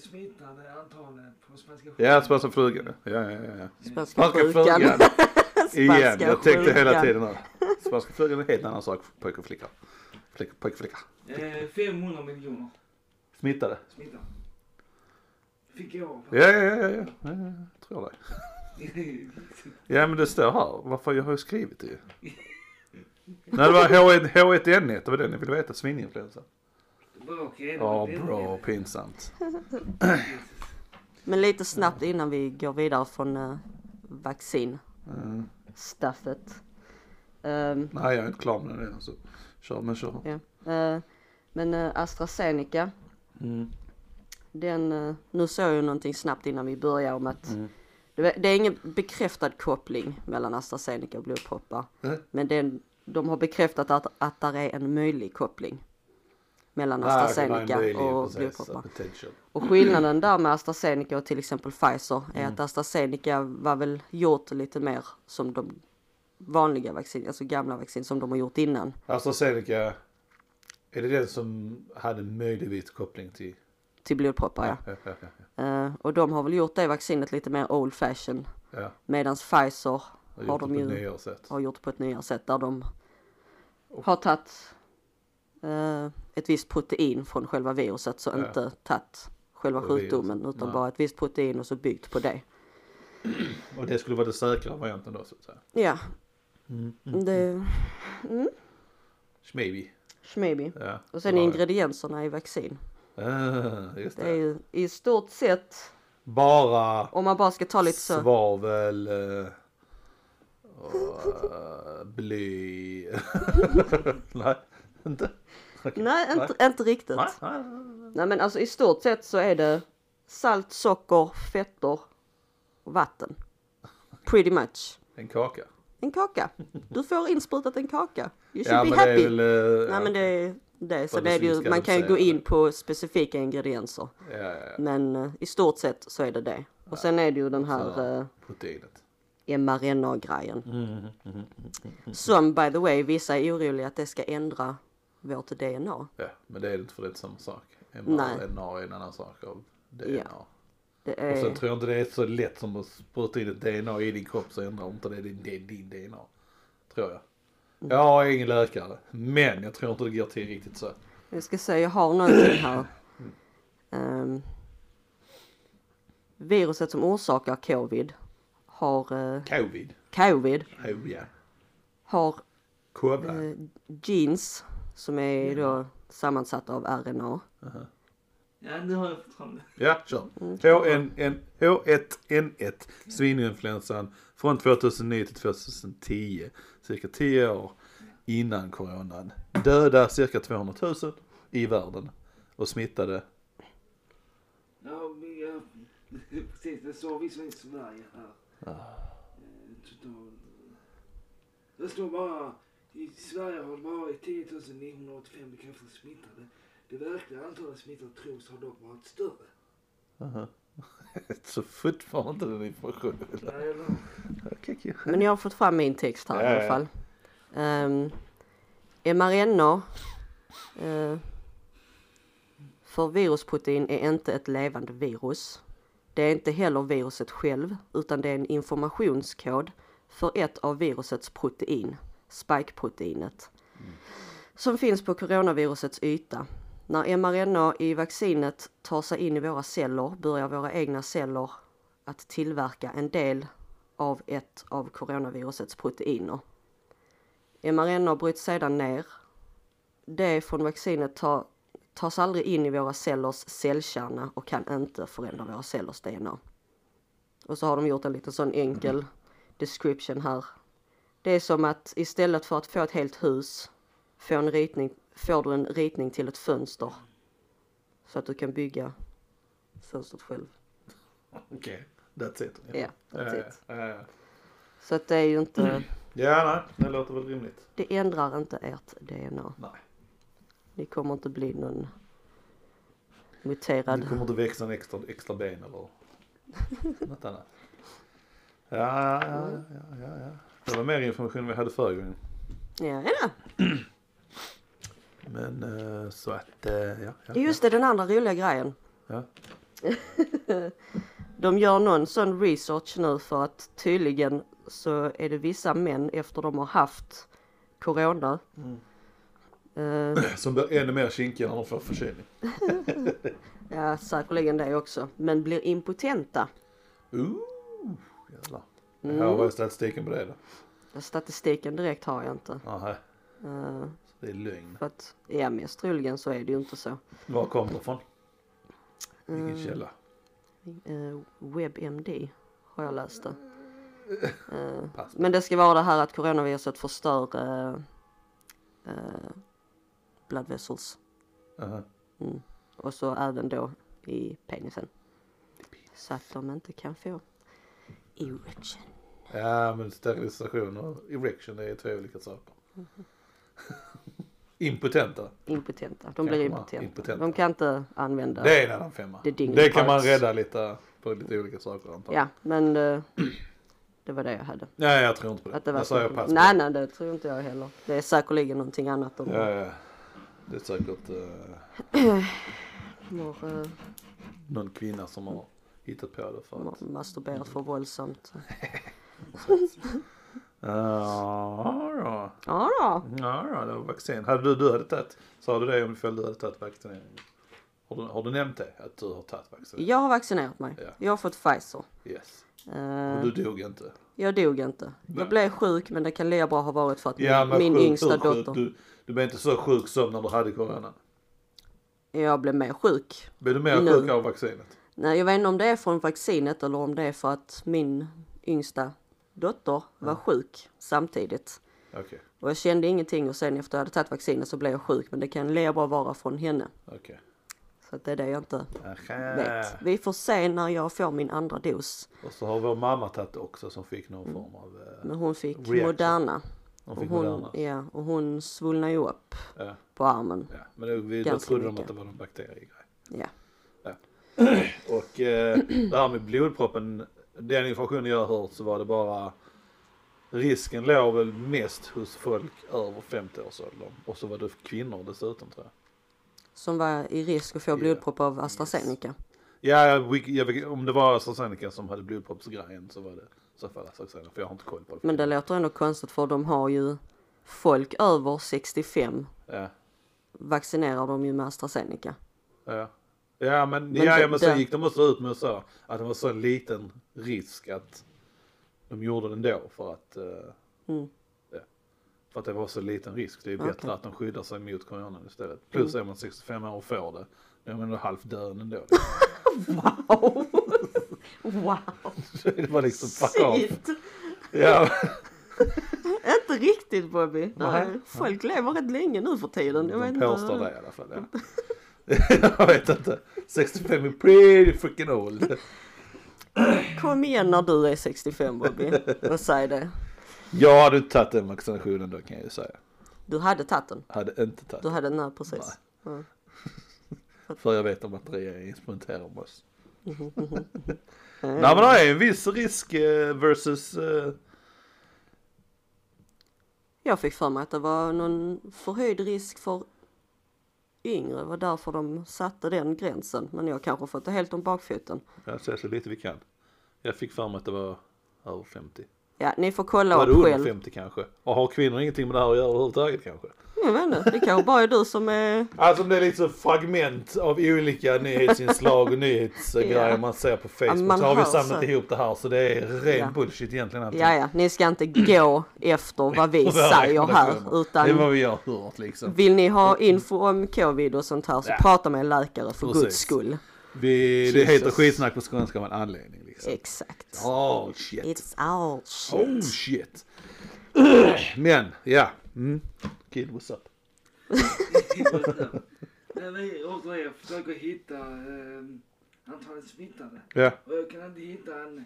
smittade antalet på spanska Ja, spanska flugan. Ja, ja, ja. ja. Spanska Spanska sjukan. flugan. Igen, jag tänkte hela sjukan. tiden här. Spanska flugan är en helt annan sak för pojkar och flickor. Flick, pojkar och flickor. Eh, 500 miljoner Smittade. smittade. Fick jag. Ja, ja, ja, ja, ja. ja. Tror det. Ja men det står här. Varför jag har ju skrivit det ju. Nej det var H1, H1N1, det var det ni ville veta. Svininfluensa. Okej. Ja bra, pinsamt. Men lite snabbt innan vi går vidare från uh, vaccinstuffet. Mm. Um, Nej jag är inte klar med det än så. Kör men kör. ja. Eh, men uh, AstraZeneca, Mm. den, uh, nu såg jag ju någonting snabbt innan vi börjar om att Mm. det, det är ingen bekräftad koppling mellan AstraZeneca och blodproppar. Mm. Men den, de har bekräftat att, att där är en möjlig koppling mellan Ah, AstraZeneca och blodproppar. Och skillnaden där med AstraZeneca och till exempel Pfizer är Mm. att AstraZeneca var väl gjort lite mer som de vanliga vaccin, alltså gamla vaccin som de har gjort innan. AstraZeneca, är det den som hade möjligtvis koppling till? Till blodproppar ja. ja, ja, ja, Eh, och de har väl gjort det vaccinet lite mer old fashion. ja. Medan Pfizer Har har de ju har gjort på ett nyare sätt där de har tagit eh, ett visst protein från själva viruset så Ja. inte tagit själva sjukdomen utan nej. bara ett visst protein och så byggt på det. Och det skulle vara det säkra varianten då så att säga. Ja, Mm. det, Maybe. maybe. Ja. Och sen det. ingredienserna i vaccin. Ah, just Det är det. ju i stort sett, Bara om man bara ska ta lite så. svavel eh, och eh, bly. Nej, inte. Okej. Nej, inte, inte riktigt. Nej, nej, men alltså i stort sett så är det salt, socker, fetter och vatten. Pretty much. En kaka. En kaka. Du får insprutat en kaka. You should Ja be happy. väl. eh, Nej ja. men det är det. Så det är det ju, man kan ju gå det. in på specifika ingredienser. Ja. Men eh, i stort sett så är det det. Och sen är det ju den Så, här eh, Proteinet. mRNA-grejen. Mm. Som by the way, vissa är oroliga att det ska ändra vårt DNA. Ja, men det är inte för det är inte samma sak. MRNA är en annan sak av DNA. Ja. Det Och sen är, tror jag inte det är så lätt som att spruta in ett DNA i din kropp så ändrar inte det din, din, din DNA. Tror jag. Jag är ingen läkare, men jag tror inte det går till riktigt så. jag ska säga, jag har någonting här. Ehm, viruset som orsakar covid har, eh, Covid. covid, Oh, ja. har Kobra. eh, genes som är då sammansatta av RNA. Ja, nu har jag fått fram det. Ja, kör. Mm. H1N, H1N1, svininfluensan från 2009 till 2010. Cirka 10 år innan coronan. Döda cirka 200 000 i världen och smittade. Ja, men jag, precis. Det står visserligen Sverige här. Eh, total- Det står bara i Sverige har det varit 10 985 bekräftade smittade. Det verkliga antalet smittade tros har dock varit större. Så fortfarande inte den informationen. Ja. Men jag har fått fram min text här i Ja, alla ja. fall. Um, mRNA eh, för virusprotein är inte ett levande virus. Det är inte heller viruset själv utan det är en informationskod för ett av virusets protein, Spike-proteinet, som finns på coronavirusets yta. När mRNA i vaccinet tar sig in i våra celler börjar våra egna celler att tillverka en del av ett av coronavirusets proteiner. mRNA bryts sedan ner. Det från vaccinet tar, tas aldrig in i våra cellers cellkärna och kan inte förändra våra cellers DNA. Och så har de gjort en liten sån enkel description här. Det är som att istället för att få ett helt hus få en ritning, får du en ritning till ett fönster. Så att du kan bygga fönstret själv. Okej, that's it. Ja, that's ja, it. Ja. Så att det är ju inte, ja, nej, det låter väl rimligt. det ändrar inte ert DNA. Nej. Ni kommer inte bli någon muterad. kommer inte växa en extra, extra ben eller något annat. Ja, ja, ja, ja, ja. Det var mer information vi hade förra gången. Ja, ja. Men eh, så att, eh, ja. ja, Just det, den andra roliga grejen. Ja. De gör någon sån research nu för att tydligen så är det vissa män efter de har haft corona. Eh, Som blir ännu mer kinkiga när de får förkylning. ja, säkerligen det också. Men blir impotenta. Ooh. Jävlar. Mm. Vad är statistiken på det då? Statistiken direkt har jag inte. Aha, Eh, så det är lögn. för att, ja mest troligen så är det ju inte så. Var kommer det ifrån? Vilken Mm. källa? Eh, WebMD har jag läst det. Men det ska vara det här att coronaviruset förstör eh, eh, blood vessels. Aha. Mm. Och så även då i penisen. Så att de inte kan få erection. Ja, men sterilisation och erection är två olika saker. Impotenta. Impotenta. De Kan blir impotenta. impotenta. De kan inte använda. Det är en annan femma. Det Det kan man rädda lite på lite olika saker antar jag. Ja, men eh, det var det jag hade. Nej, jag tror inte på det. Att det var jag säger så- pass nej, nej, det tror inte jag heller. Det är säkerligen någonting annat de Ja, ja. Det är säkert uh, någon kvinna som har hittat på det för att. masturberat för våldsamt. Ja, då. Ja då. Ja, då, det var vaccin. Hade du, du hade tagit, sa du det om du hade tagit vaccineringen? Har du, har du nämnt det? Att du har tagit vaccinering? Jag har vaccinerat mig. Ja. Jag har fått Pfizer. Yes. Eh, Och du dog inte? Jag dog inte. Nej. Jag blev sjuk men det kan lika bra ha varit för att Ja, min, min sjuk, yngsta sjuk? dotter. Du, du blev inte så sjuk som när du hade corona? Jag blev mer sjuk. Blev du mer Nu. sjuk av vaccinet? Nej, jag vet inte om det är från vaccinet eller om det är för att min yngsta dotter var sjuk samtidigt. Okej, Och jag kände ingenting och sen efter jag hade tagit vaccinet så blev jag sjuk. Men det kan lika bra vara från henne. okej. Så att det är det jag inte Aha. vet. Vi får se när jag får min andra dos. Och så har vår mamma tagit också som fick någon form av... Eh, Men hon fick Reaction. Moderna. hon Och fick hon, Moderna. ja, och hon svullnade ju upp Ja, på armen. ja. Men det, vi, då trodde de mycket. att det var någon bakteriegrej. Ja. Och eh, det här med blodproppen, den informationen jag har hört så var det bara Risken låg väl mest hos folk över 50-årsåldern och så var det kvinnor dessutom tror jag. Som var i risk att få Ja. blodpropp av AstraZeneca. Ja, om det var AstraZeneca som hade blodproppsgrejen så var det så fall AstraZeneca för jag har inte koll på det. Men det låter ändå konstigt för de har ju folk över 65 Ja, vaccinerar de ju med AstraZeneca. ja. Ja men, Men ja, men så det- gick de också ut med sa att det var så liten risk att de gjorde det ändå för att eh, Mm. ja, för att det var så liten risk. Det är bättre att de skyddar sig mot coronan istället. Plus Mm. är man 65 år och får det, då är man halvt död ändå. Wow! wow! det var liksom. Shit! Ja, Inte riktigt Bobby. Nej. Folk lever rätt länge nu för tiden. Jag vet de påstår inte. det i alla fall. Ja. Jag vet inte. 65 är pretty freaking old. Kom igen när du är 65 Bobby och säg det. Jag hade inte tagit den vaccinationen då kan jag ju säga. Du hade tagit den. Hade inte tagit Du hade den här precis. Ja. För jag vet om att regeringen experimenterar med oss. Mm. Nej men det är en viss risk eh, versus eh, Jag fick för mig att det var någon förhöjd risk för yngre. Det var därför de satte den gränsen. Men jag kanske fått det helt om bakfoten. Jag ser så lite vi kan. Jag fick för mig att det var över 50. Ja, ni får kolla Var det upp under själv. 50 kanske? Och har kvinnor ingenting med det här att göra överhuvudtaget kanske? Jag vet inte, det kanske bara är du som är... Alltså det är lite fragment av olika nyhetsinslag och nyhetsgrejer Ja. man ser på Facebook. man så har vi samlat ihop det här så det är ren Ja. bullshit egentligen. Ja, ja, ni ska inte gå efter vad vi säger här. rekommendationer. Det är vad Utan vi har hört liksom. vill ni ha info om covid och sånt här så prata med en läkare för Precis. guds skull. Vi, det Jesus. heter skitsnack på skånska av en anledning liksom. Exakt. Oh shit. It's all Oh shit. shit. Men, ja. Mm. Kid, what's up? När vi återigen försöker hitta eh, antalet smittade. Ja. Och jag kan inte hitta en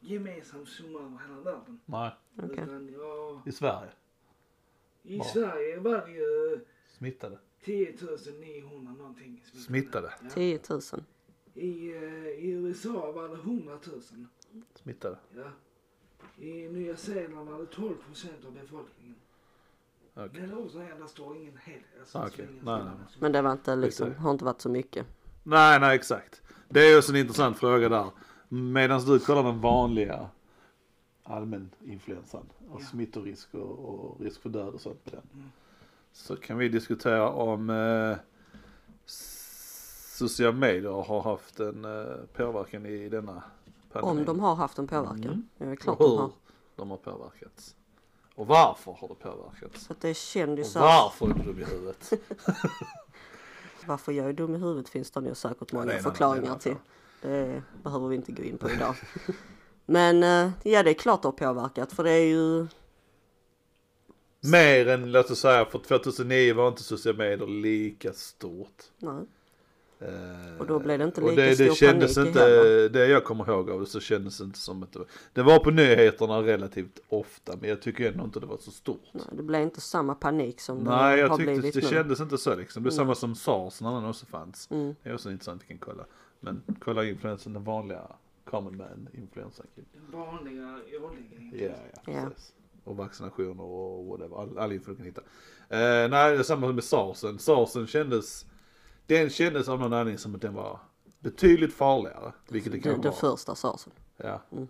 gemensam summa över hela världen. Nej. Okej. Utan ja, I Sverige. i Ja. Sverige var det ju Smittade. 10 900 någonting Smittade. Ja. 10 000. I, eh, I USA var det 100 000. Smittade. Ja. I Nya Zeeland var det 12 procent av befolkningen. Okej. Men återigen, där står ingen hel. Alltså, Ah, ingen Nej, skillnad. nej, Men det var inte liksom, Skitsamma. har inte varit så mycket. Nej, nej exakt. Det är ju också en intressant fråga där. Medan du kollar den vanliga allmäninfluensan och Ja. smittorisk och, och risk för död och sånt på den. Mm. Så kan vi diskutera om eh, sociala medier har haft en eh, påverkan i denna pandemin. Om de har haft en påverkan. Mm. Ja, det är klart och de hur har. de har påverkats. Och varför har det påverkats? Så att det är Och kändisar. varför är du dum i huvudet? Varför jag är dum i huvudet finns det nog säkert Ja, många en förklaringar till. Det behöver vi inte gå in på idag. Men eh, ja, det är klart det har påverkat för det är ju Mer än, låt oss säga, för 2009 var inte sociala medier lika stort. nej, Och då blev det inte lika det, stor det kändes panik inte, heller. det jag kommer ihåg av det så kändes det inte som att det var, det var på nyheterna relativt ofta men jag tycker ändå inte det var så stort. nej, det blev inte samma panik som Nej, det jag har tyckte blivit det nu. kändes inte så liksom. Det är samma som SARS när den också fanns. Mm. Det är också intressant, vi kan kolla. Men kolla influensan, den vanliga common man influensan. Den vanliga, årliga. Ja, ja, Ja. precis. Och vaccinationer och whatever, all, all info du kan hitta. Eh, nej, det är samma med SARSen. SARSen kändes, den kändes av någon anledning som att den var betydligt farligare. Vilket det Den, kan den vara. första sarsen. Ja. Mm.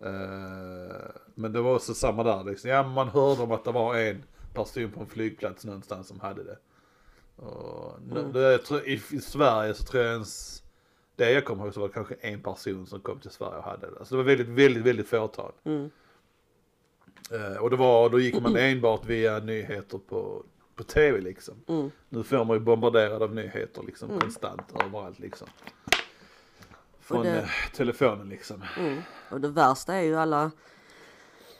Eh, men det var också samma där liksom. Ja, man hörde om att det var en person på en flygplats någonstans som hade det. Och Mm. det, jag tror, i, I Sverige så tror jag ens, det jag kommer ihåg så var det kanske en person som kom till Sverige och hade det. Alltså det var väldigt, väldigt, väldigt fåtal. Mm. Eh, och det var, då gick man enbart via nyheter på, på tv liksom. Mm. Nu får man ju bombarderad av nyheter liksom Mm. konstant överallt liksom. Från det- eh, telefonen liksom. Mm. Och det värsta är ju alla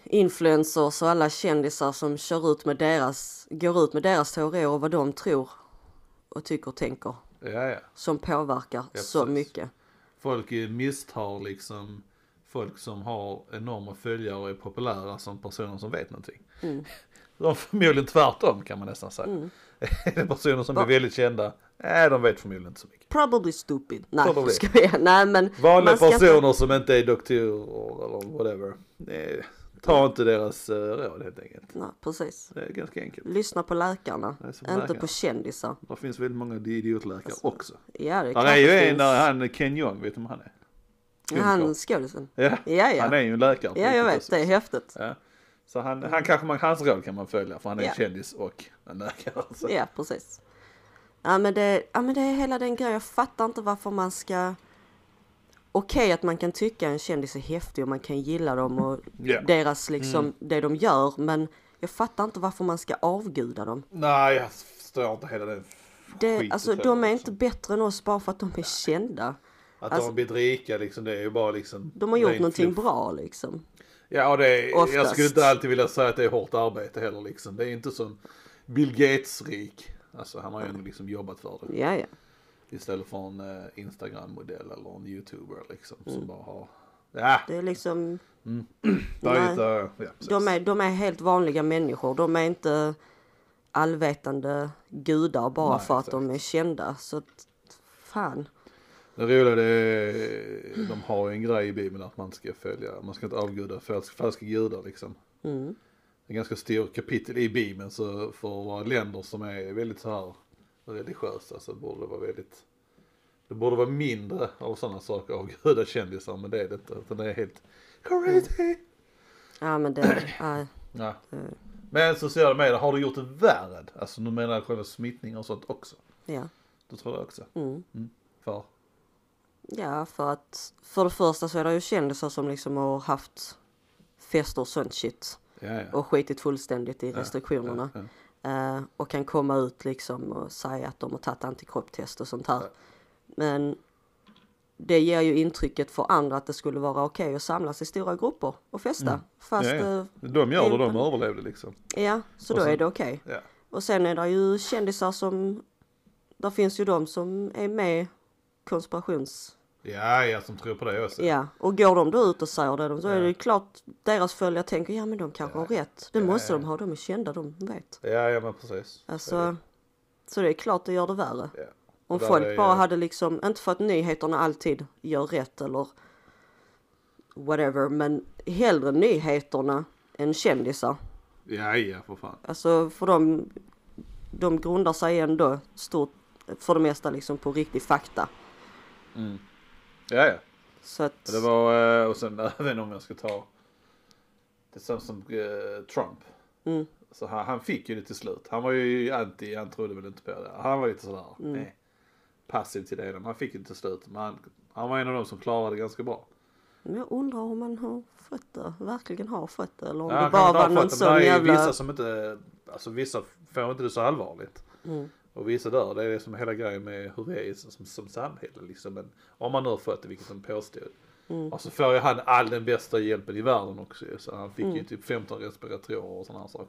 influencers och alla kändisar som kör ut med deras, går ut med deras teorier och vad de tror och tycker och tänker. Ja, ja. Som påverkar Ja, så mycket. Folk misstar liksom folk som har enorma följare och är populära som personer som vet någonting. Mm. De är förmodligen tvärtom kan man nästan säga. Mm. Är det personer som är väldigt kända? Nej, de vet förmodligen inte så mycket. Probably stupid. Nej, Probably. ska vi Nej men. Vanliga ska personer som inte är doktorer eller whatever. Nej, ta inte deras uh, råd helt enkelt. Nej, precis. Det är ganska enkelt. Lyssna på läkarna, är inte läkarna. på kändisar. Det finns väldigt många idiotläkare också. Ja, det är är ju en han Ken Jeong, vet du vem han är? Han skådisen. Ja, Ja, ja. han är ju en läkare. Ja, jag vet. Det är häftigt. Ja. Så han, han kanske man, hans råd kan man följa för han är en kändis och en läkare. Så. Ja, precis. Ja men, det, ja, men det är hela den grejen. Jag fattar inte varför man ska... Okej att man kan tycka en kändis är häftig och man kan gilla dem och Ja. deras liksom, Mm. det de gör. Men jag fattar inte varför man ska avguda dem. Nej, jag förstår inte hela den Det, alltså de är liksom. inte bättre än oss bara för att de är kända. Att alltså- de har blivit rika liksom, det är ju bara liksom. De har gjort någonting fluff. bra liksom. Ja, det är, jag skulle inte alltid vilja säga att det är hårt arbete heller liksom. Det är inte som Bill Gates rik. Alltså han har ju ändå liksom jobbat för det. Ja, ja. Istället för en eh, Instagram-modell eller en YouTuber liksom Mm. som bara har. Ja, Det är liksom, det är Nej. lite, ja, de är, de är helt vanliga människor. De är inte allvetande gudar bara Nej, för att exakt. de är kända. Så fan. Det roliga det är, de har ju en grej i Bibeln att man ska följa, man ska inte avguda falska, falska gudar liksom. Mm. Det är ganska stor kapitel i Bibeln så för länder som är väldigt så här religiösa så borde det vara väldigt det borde vara mindre av sådana saker av gudakändisar men det är det inte utan det är helt crazy. Ja men det, nej. Ja. Mm. Men sociala medier, har du gjort det värre? Alltså nu menar jag själva smittning och sånt också. ja. Det tror jag också. Mm. För Ja för att för det första så är det ju kändisar som liksom har haft fester och sånt shit. ja, ja. Och skitit fullständigt i restriktionerna. Eh, och kan komma ut liksom och säga att de har tagit antikroppstest och sånt här. Men det ger ju intrycket för andra att det skulle vara okej att samlas i stora grupper och festa. Fast Mm. Ja, ja. ja, De gör det, de överlevde liksom. ja så Och då sen- är det okej. Ja. Och sen är det ju kändisar som, där finns ju de som är med konspirations... Ja, ja, som tror på det också. Ja, och går de då ut och säger det, då är det Ja. ju klart deras följare tänker ja men de kanske har rätt. Det Ja, måste ja. de ha, de är kända, de vet. Ja, ja men precis. Alltså, så det är klart det gör det värre. Ja. Om folk är- bara hade liksom, inte för att nyheterna alltid gör rätt eller whatever, men hellre nyheterna än kändisar. Ja, ja, för fan. Alltså för de, de grundar sig ändå stort, för det mesta liksom på riktig fakta. Mm. Ja, ja. Så att, Det var, eh, och sen även om jag ska ta det som, som eh, Trump. mm, Så han, han fick ju det till slut. Han var ju anti, han trodde väl inte på det. Han var lite sådär, Mm. nej, passiv till det. Men han fick det till slut. Men han, han var en av de som klarade det ganska bra. Men jag undrar om man har fått det, verkligen har fått det eller om Ja, det bara var någon sån jävla... vissa som inte, alltså vissa får inte det så allvarligt. Mm. Och vissa dör, det är det som är hela grejen med hur vi är som, som samhälle liksom. Men om man nu har fått det, vilket de påstod. Mm. Och så får ju han all den bästa hjälpen i världen också ju. Så han fick Mm. ju typ 15 respiratorer och sådana här saker.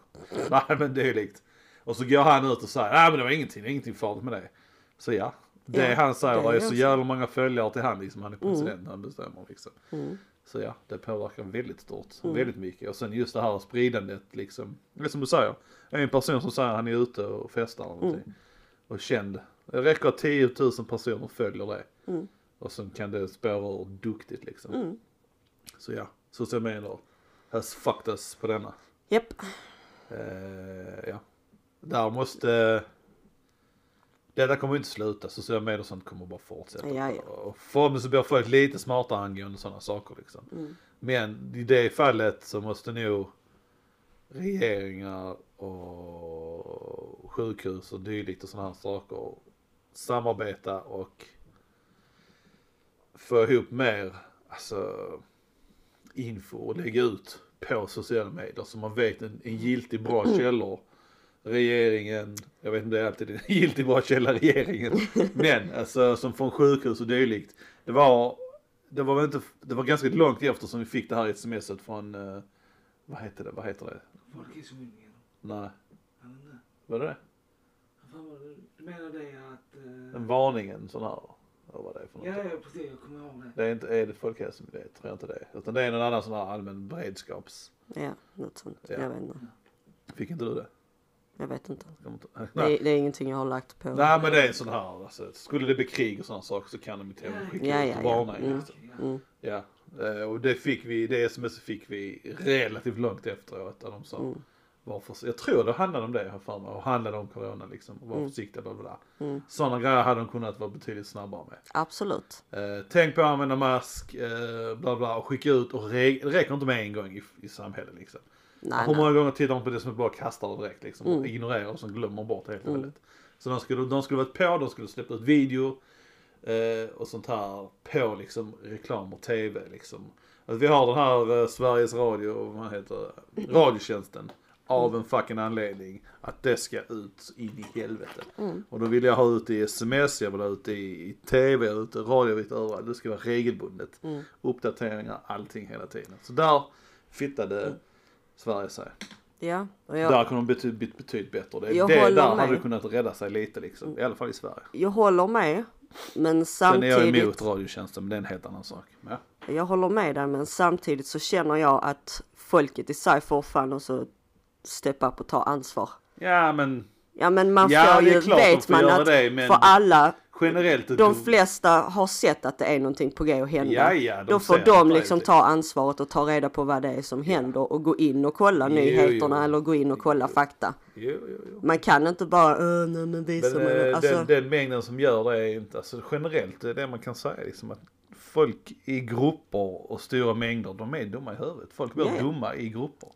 Nej men det är likt. Och så går han ut och säger, nej men det var ingenting, det är ingenting farligt med det. Så ja, det Ja, han säger, det det är är så jävla många följare till han liksom. Han är president, han bestämmer liksom. Mm. Så ja, det påverkar väldigt stort, Mm. väldigt mycket. Och sen just det här spridandet liksom. Det är som du säger, en person som säger han är ute och festar eller någonting. Mm. Och känd. Det räcker att 10 000 personer följer det. Mm. Och sen kan det spåra ur duktigt liksom. Mm. Så ja, sociala medier has fucked us på denna. Japp. Eh, ja. Där måste... Detta kommer inte sluta, sociala medier och sånt kommer bara fortsätta. Ja, ja. Och förhoppningsvis blir folk lite smartare angående sådana saker liksom. Mm. Men i det fallet så måste nog regeringar och sjukhus och dylikt och sådana här saker samarbeta och få ihop mer alltså, info och lägga ut på sociala medier så man vet en, en giltig bra källor. Regeringen, jag vet inte det är alltid en giltig bra källa regeringen, men alltså som från sjukhus och dylikt. Det var, det var inte, det var ganska långt efter som vi fick det här smset från, eh, vad heter det, vad heter det? Folkhälsomyndigheten. Nej, Eller nej. vad är det? Vad fan var det? Du menar det att... eh, En varning, en sån här, vad var det för något? Ja, ja, precis. Jag kommer ihåg det. Det är inte, är det Folkhälsomyndigheten, tror jag inte det. Utan det är någon annan sån här allmän beredskaps, Ja, något sånt. Ja. Jag vet inte. fick inte du det? Jag vet inte. Det är, det är ingenting jag har lagt på. Nej men det är en sån här, alltså, skulle det bli krig och sådana saker så kan de ju till och med skicka Ja, ut ja, och ja. varna. Mm. Mm. Ja, och det fick vi, det sms fick vi relativt långt efteråt där de sa Mm. var för, jag tror det handlade om det här för mig och handlade om corona liksom och var Mm. försiktiga bla bla. Mm. Sådana grejer hade de kunnat vara betydligt snabbare med. Absolut. Eh, tänk på att använda mask, eh, bla bla och skicka ut och det räcker inte med en gång i, i samhället liksom. Nej, Hur nej. många gånger tittar man på det som bara kastar direkt liksom och Mm. ignorerar och så glömmer bort helt och Mm. hållet. Så de skulle, de skulle varit på, de skulle släppt ut video eh, och sånt här på liksom reklam och tv liksom. Att vi har den här eh, Sveriges Radio, vad heter det, Radiotjänsten. Av en fucking anledning. Att det ska ut in i helvete. Mm. Och då vill jag ha ut i sms, jag vill ha ut i, i tv, ut i radio, ut överallt. Det ska vara regelbundet. Mm. Uppdateringar, allting hela tiden. Så där fittade Mm. Sverige sig. Ja, och Där jag, kunde de betydligt, bet- betydligt bättre. Det, Jag det där med. hade kunnat rädda sig lite liksom. I alla fall i Sverige. jag håller med. Men Sen är jag samtidigt. emot radiotjänsten men det är en helt annan sak. Ja. Jag håller med dig men samtidigt så känner jag att folket i sig fan också steppa upp och ta ansvar. ja men Ja men man Ja, får ju, vet man att det, men- för alla, generellt. de flesta har sett att det är någonting på g att hända. Ja, ja, de Då får de liksom ta ansvaret och ta reda på vad det är som händer och gå in och kolla Jo, nyheterna jo. eller gå in och kolla fakta. Jo, jo. Man kan inte bara, "Åh, nej men visa Men mig. eh, Alltså, den, den mängden som gör det är inte, alltså generellt det är det man kan säga liksom att folk i grupper och stora mängder, de är dumma i huvudet. Folk blir dumma i grupper.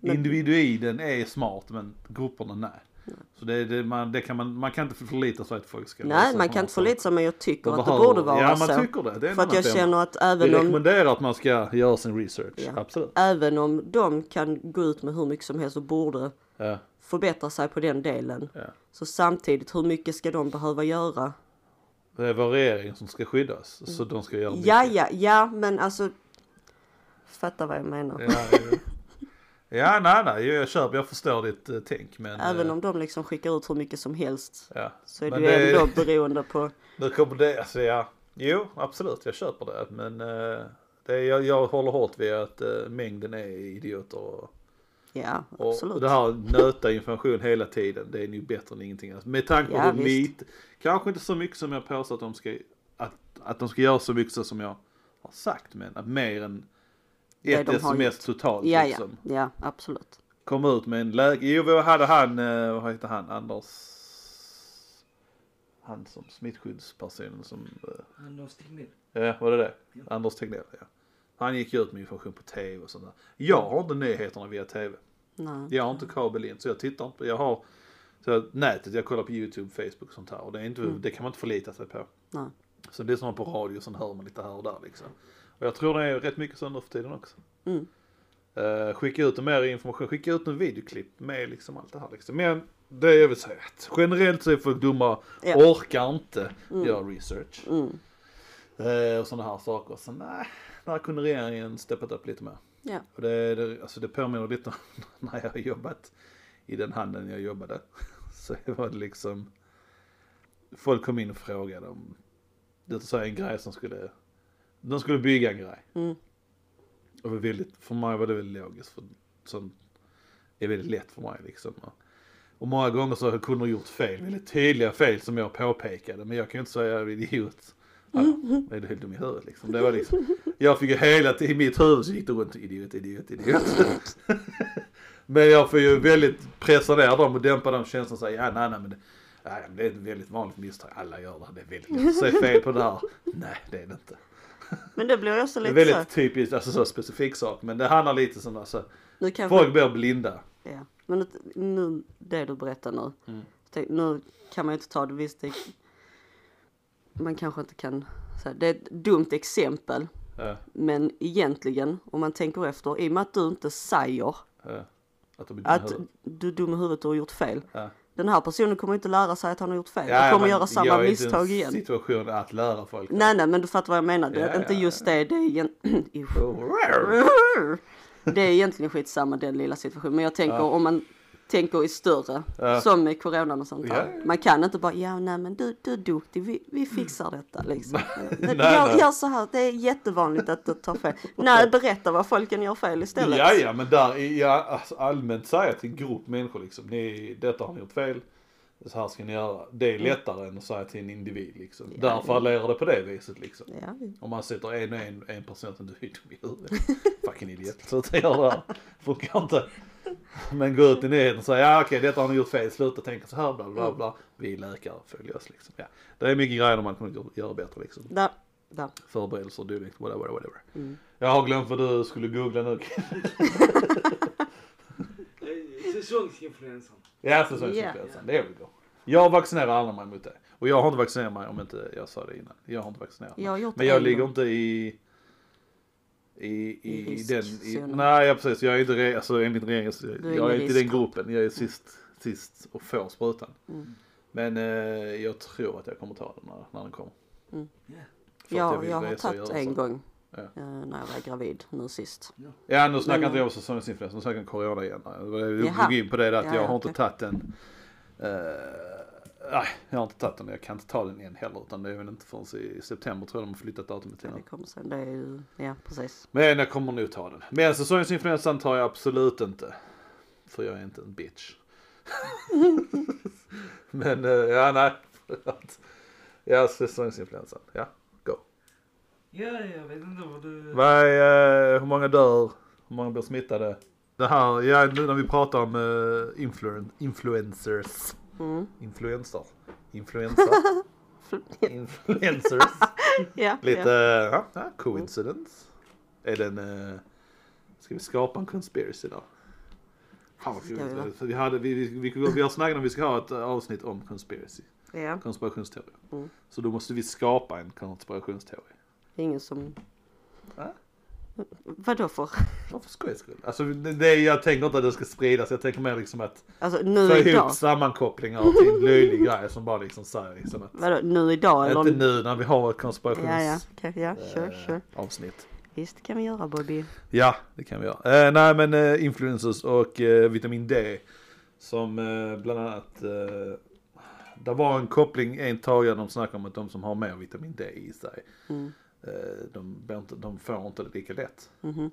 Men, Individuen är smart men grupperna nej. Så det, det, man, det kan man, man kan inte förlita sig att folk ska nej, man kan inte förlita sig men jag tycker att det borde vara Ja så. man tycker det. det är För att jag femma. känner att Vi även om, rekommenderar att man ska göra sin research. Ja. Absolut. även om de kan gå ut med hur mycket som helst och borde Ja, förbättra sig på den delen. ja. Så samtidigt, hur mycket ska de behöva göra? Det är vår regering som ska skyddas. Så de ska göra mycket. Ja, ja, ja, men alltså. Fatta vad jag menar. Ja, ja. nej, nej, jag köper, jag förstår ditt eh, tänk. Men, Även eh, om de liksom skickar ut hur mycket som helst. ja. Så är Men ju det- ändå beroende på. Nu kommer det, alltså ja. Jo, absolut, jag köper det. Men eh, det, jag, jag håller hårt vid att eh, mängden är idioter. Och, Ja, och absolut. det här nöta information hela tiden, det är nog bättre än ingenting annat. Med tanke på Ja, hur lite, kanske inte så mycket som jag påstår att de ska, att, att de ska göra så mycket som jag har sagt. Men att mer än ett de sms gjort. totalt Ja, ja, liksom. ja, absolut. Kom ut med en läge, jo vi hade han, eh, vad heter han, Anders, han som smittskyddspersonen som eh, Anders Tegnell. Ja, var det det? Ja. Anders Tegnell, ja. Han gick ut med information på tv och sånt där. Jag har inte nyheterna via tv. Nej. Jag har inte kabel in, så jag tittar inte. Jag har så nätet, jag kollar på YouTube, Facebook och sånt här. Och det, är inte, Mm. det kan man inte förlita sig på. Nej. Så det är som på radio, sen hör man lite här och där liksom. Och jag tror det är rätt mycket så nu för tiden också. Mm. Uh, skicka ut mer information, skicka ut en videoklipp med liksom allt det här liksom. Men det jag vill säga att generellt så är folk dumma, Ja. orkar inte Mm. göra research. Mm. Eh, och sådana här saker. Så nej, där kunde regeringen steppat upp lite mer. Ja. Och det, det, alltså det påminner lite om när jag har jobbat i den handeln jag jobbade. Så var det liksom, folk kom in och frågade om, det så en grej som skulle, de skulle bygga en grej. Mm. Och väldigt, för mig var det väldigt logiskt, för sånt är väldigt lätt för mig liksom. Och många gånger så har kunder gjort fel, väldigt tydliga fel som jag påpekade, men jag kan ju inte säga idiot. Vad är du helt dum i huvudet liksom? Det var liksom, jag fick ju hela tiden, i mitt huvud så gick det runt idiot, idiot, idiot. men jag får ju väldigt pressa ner dem och dämpa de känslorna och säga, ja nej nej men det, nej, det är ett väldigt vanligt misstag, alla gör det, det är väldigt lätt säga fel på det här. Nej det är det inte. Men det blir också lite så. väldigt typiskt, alltså så specifik sak, men det handlar lite som alltså, Nu kanske, folk blir blinda. ja. Men nu, det du berättar nu. Mm. Tänk, nu kan man ju inte ta det visst. Det, man kanske inte kan säga. Det är ett dumt exempel. Ja, Men egentligen, om man tänker efter, i och med att du inte säger ja. Att de är dumma i att du är dum i huvudet och har gjort fel. Ja. Den här personen kommer inte lära sig att han har gjort fel. Ja, han kommer göra samma jag är inte misstag igen. situation att lära folk. Nej, nej, men du fattar vad jag menar. Det är Ja, inte ja, just det. Det är, igen... det är egentligen skitsamma den lilla situationen. Men jag tänker om man tänker i större, Ja. som med coronan och sånt där. Ja. Man kan inte bara, ja nej men du, du är duktig, vi, vi fixar detta liksom. Nej, gör, nej. gör så här, det är jättevanligt att du tar fel. Nej, berätta vad folken gör fel istället. Ja, ja, men där, ja, alltså, allmänt säga till en grupp människor liksom, ni, detta har ni gjort fel, så här ska ni göra. Det är lättare än att säga till en individ liksom. Mm. Ja, ja. fallerar det på det viset liksom. Ja, Om man sätter en och en, en person som du är dum i huvudet. Fucking idiot. Så att jag gör det här. Funkar inte. Men gå ut i nyheten och säga ja okej detta har ni gjort fel, sluta tänka så här bla bla bla. Vi är läkare, följ oss liksom. Ja. Det är mycket grejer man kan göra bättre liksom. där, där. Förberedelser och dylikt, whatever, whatever. Mm. Jag har glömt vad du skulle googla nu. Säsongsinfluensan. ja, säsongsinfluensan, det är väl bra. Jag vaccinerar aldrig mig mot det. Och jag har inte vaccinerat mig om inte jag sa det innan. Jag har inte vaccinerat mig. Jag har gjort Men jag ligger inte i i, I i, den, i, nej ja, precis, jag är inte, re- alltså enligt regeringen, är jag är inte i den gruppen, jag är sist, sist och får sprutan. Mm. Men eh, jag tror att jag kommer ta den när, när den kommer. Mm. Ja. Att Ja, vill jag har tagit en gång. Ja. eh, när jag var gravid nu sist. Ja nu snackar inte jag om säsongsinfluensa, nu snackar jag om corona igen. Jag går in på det där att Ja, jag ja, har inte tagit den. eh, nej, jag har inte tagit den, jag kan inte ta den än heller. Utan det är väl inte förrän i september tror jag de har flyttat datumet till Ja, det kommer sen. Det är ju, ja precis. Men jag kommer nog ta den. Men säsongsinfluensan tar jag absolut inte. För jag är inte en bitch. Men eh, ja, nej. Ja, säsongsinfluensan. Ja, go. Ja, jag vet inte vad du... Vad är, eh, hur många dör? Hur många blir smittade? Det här, ja nu när vi pratar om uh, influen influencers. Mm. Influencer. Influencer. Influencers. Ja, Lite, ja. ja, coincidence. Är den, uh, ska vi skapa en conspiracy där? Fan vad kul. Ska vi hade, vi, vi, vi, vi har snackat om vi ska ha ett avsnitt om conspiracy. ja. Konspirationsteori. Mm. Så då måste vi skapa en konspirationsteori. Ingen som... Va? Vadå för? Varför skojs skull? Alltså det, jag tänker inte att det ska spridas. Jag tänker mer liksom att Alltså nu få idag? ihop sammankopplingar till en löjlig grej som bara liksom säger liksom att. Vadå nu idag eller? Inte nu när vi har ett konspirations Ja, ja, okej, ja, sure, eh, sure. avsnitt. Visst det kan vi göra Bobby. Ja, det kan vi göra. Eh, nej men eh, influencers och vitamin D. Som bland annat, det var en koppling en tag de snackade om att de som har mer vitamin D i sig, Mm. Eh, de, inte, de får inte det lika lätt. Mhm.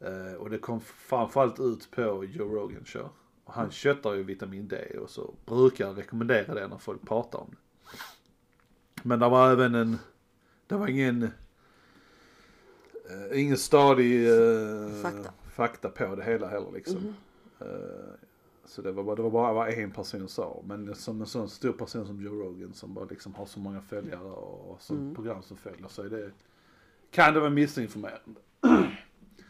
Eh, och det kom framförallt ut på Joe Rogan show. Och han köttar ju vitamin D och så brukar jag rekommendera det när folk pratar om det. Men det var även en, det var ingen, eh, ingen stadig Fakta. fakta på det hela heller liksom. Mhm. Eh, så det var, bara, det var bara vad en person sa. Men som en sån stor person som Joe Rogan som bara liksom har så många följare och så Mm. program som följer så är det, kan det vara missinformerande.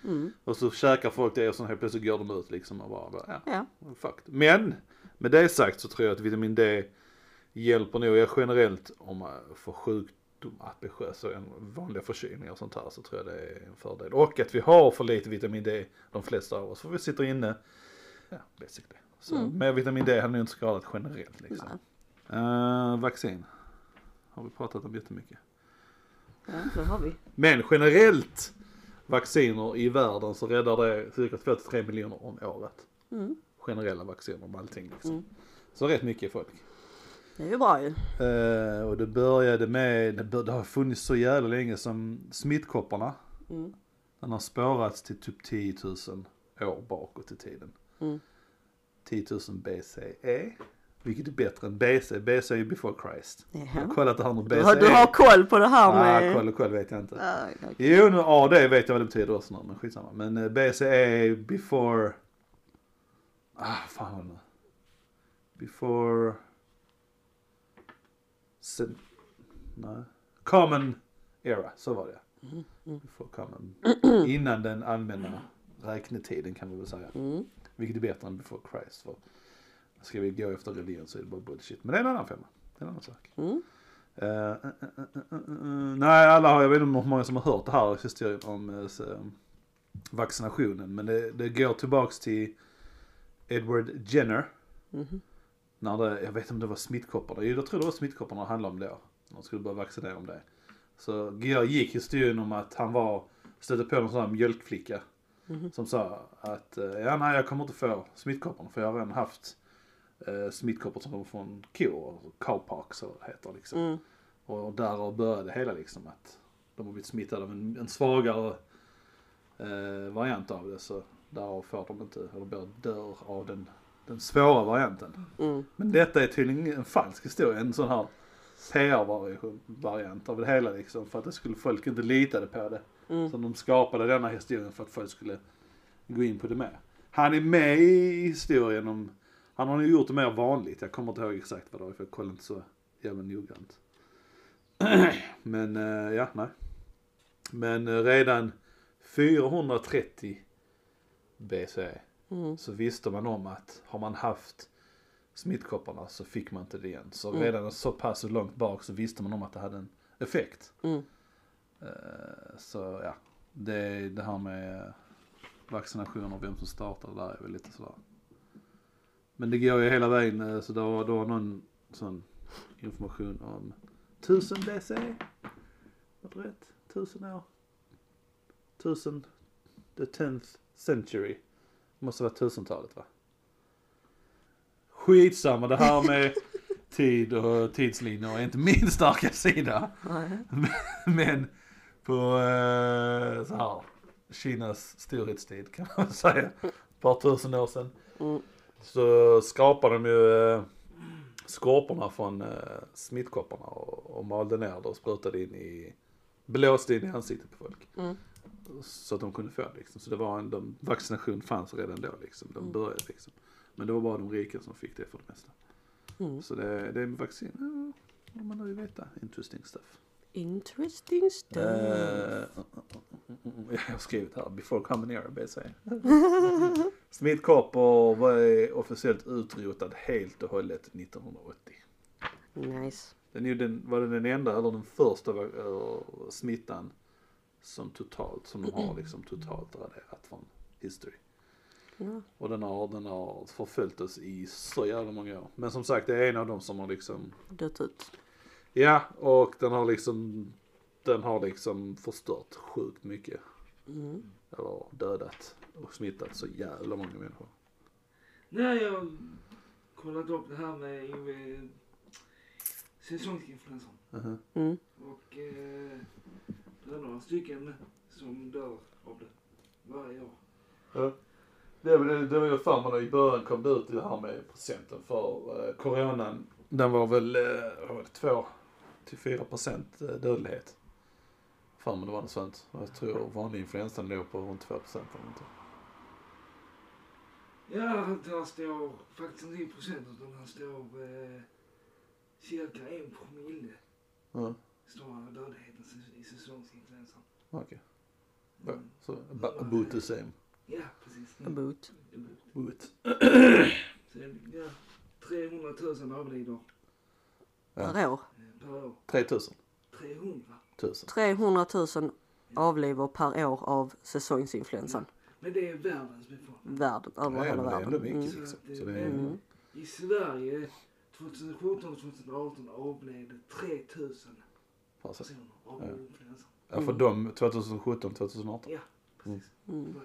Mm. Och så käkar folk det och sen helt plötsligt går de ut liksom och bara, bara ja, Ja. fuck. Men med det sagt så tror jag att vitamin D hjälper nog er generellt om man får sjukdom ambitiösa än vanliga förkylningar och sånt här så tror jag det är en fördel. Och att vi har för lite vitamin D, de flesta av oss, för vi sitter inne. Ja, basically. Så Mm. mer vitamin D hade nog inte skadat generellt liksom. Uh, vaccin. Har vi pratat om jättemycket. Ja, det har vi. Men generellt vacciner i världen så räddar det cirka 2-3 miljoner om året. Mm. Generella vacciner om allting liksom. Mm. Så rätt mycket folk. Det är ju bra ju. Eh, och det började med, det, bör, det har funnits så jävla länge som smittkopporna. Mm. Den har spårats till typ 10 000 år bakåt i tiden. Mm. 10 000 BCE. Vilket är bättre än BC. BC är ju before Christ. Jag har kollat det här. Du, BCE. har, du har koll på det här Ah, med... koll, koll vet jag inte. Ja, okej. Jo, nu AD vet jag vad det betyder också nu, men skitsamma. Men eh, BCE är before... Ah, fan. Before... Sen... Nej. Common era, så var det. Before common. Innan den allmänna räknetiden kan vi väl säga. Mm. Vilket är bättre än before Christ. För ska vi gå efter religion så är det bara bullshit. Men det är en annan femma. Det är en annan sak. Mm. Eh, eh, eh, eh, eh, eh, nej, alla har, jag vet inte hur många som har hört det här historien om eh, så, vaccinationen. Men det, det går tillbaks till Edward Jenner. Mhm. När det, jag vet inte om det var smittkopporna. Jag tror det var smittkopporna det handlade om då. De skulle börja vaccinera om det. Så gick historien om att han var, stötte på någon sån här mjölkflicka. Mhm. Som sa att, eh, ja nej jag kommer inte få smittkopporna för jag har redan haft eh, smittkoppor som kommer från kor, cowpox eller vad det heter liksom. Mm. Och därav började det hela liksom att de har blivit smittade av en, en svagare eh, variant av det så därav får de inte, eller bör dör av den, den svåra varianten. Mm. Men detta är tydligen en falsk historia, en sån här PR-variant av det hela liksom för att det skulle folk inte litade på det. Mm. Så de skapade denna historien för att folk skulle gå in på det med. Han är med i historien om, han har nog gjort det mer vanligt. Jag kommer inte ihåg exakt vad det var för jag kollade inte så jävla noggrant. Men eh, ja, nej. Men eh, redan 430 BCE Mm. så visste man om att har man haft smittkopporna så fick man inte det igen. Så Mm. redan så pass långt bak så visste man om att det hade en effekt. Mm. Eh, Så ja, det, det här med vaccinationer och vem som startar det där är väl lite sådär. Men det går ju hela vägen, eh, så var, det var någon sån information om 1000 BC. Var det rätt? 1000 år? 1000, the 10th century. Det måste vara tusentalet va? Skitsamma, det här med tid och tidslinjer är inte min starka sida. Nej. Men på eh, så här, Kinas storhetstid kan man säga, ett par tusen år sedan, Mm. så skapade de ju eh, skorporna från eh, smittkopporna och, och malde ner det och sprutade in i, blåste in i ansiktet på folk. Mm. Så att de kunde få det liksom. Så det var en, de, vaccination fanns redan då liksom, de Mm. började liksom. Men det var bara de rika som fick det för det mesta. Mm. Så det, det är med vaccin, ja, man nu vill veta, interesting stuff. Interesting stuff. Eh, jag har skrivit här, before common era BC. Smittkoppor var officiellt utrotad helt och hållet 1980. Nice. Den, är den, var det den enda eller den första eh, smittan som totalt, som de har liksom totalt raderat från history. Ja. Och den har, den har förföljt oss i så jävla många år. Men som sagt det är en av dem som har liksom Dött ut. Ja, och den har liksom, den har liksom förstört sjukt mycket. Mm. Eller dödat och smittat så jävla många människor. Nej, jag har kollat upp det här med säsongsinfluensan. Mhm. Mm. Och eh, det är några stycken som dör av det varje år. Det, det, det var ju för mig i början kom det ut det här med procenten för eh, coronan. Den var väl, eh, vad var det, två 3-4% eh, dödlighet. Fan men det var något sånt. Jag tror vanlig influensa låg på runt 2% eller någonting. Ja, där står faktiskt inte i procent utan där står eh, cirka en promille. Ja. Står dödligheten i säsongsinfluensan. Okej. Okay. Mm. Ja, så about the same. Ja, precis. Mm. About. About. så, ja, 300 000 avlider. Ja. Per år eh, per år. 3000. 300. tusen. 300 000 avlivor per år av säsongsinfluensan. Men det är världens befolkning. Världen, över Ja, hela men det är ändå världen. mycket Mm. liksom. Så det är- Mm. I Sverige 2017 och 2018 avled 3000 alltså, personer av Ja. influensa. ja, för dem 2017, 2018. Ja, precis. Mm. Det.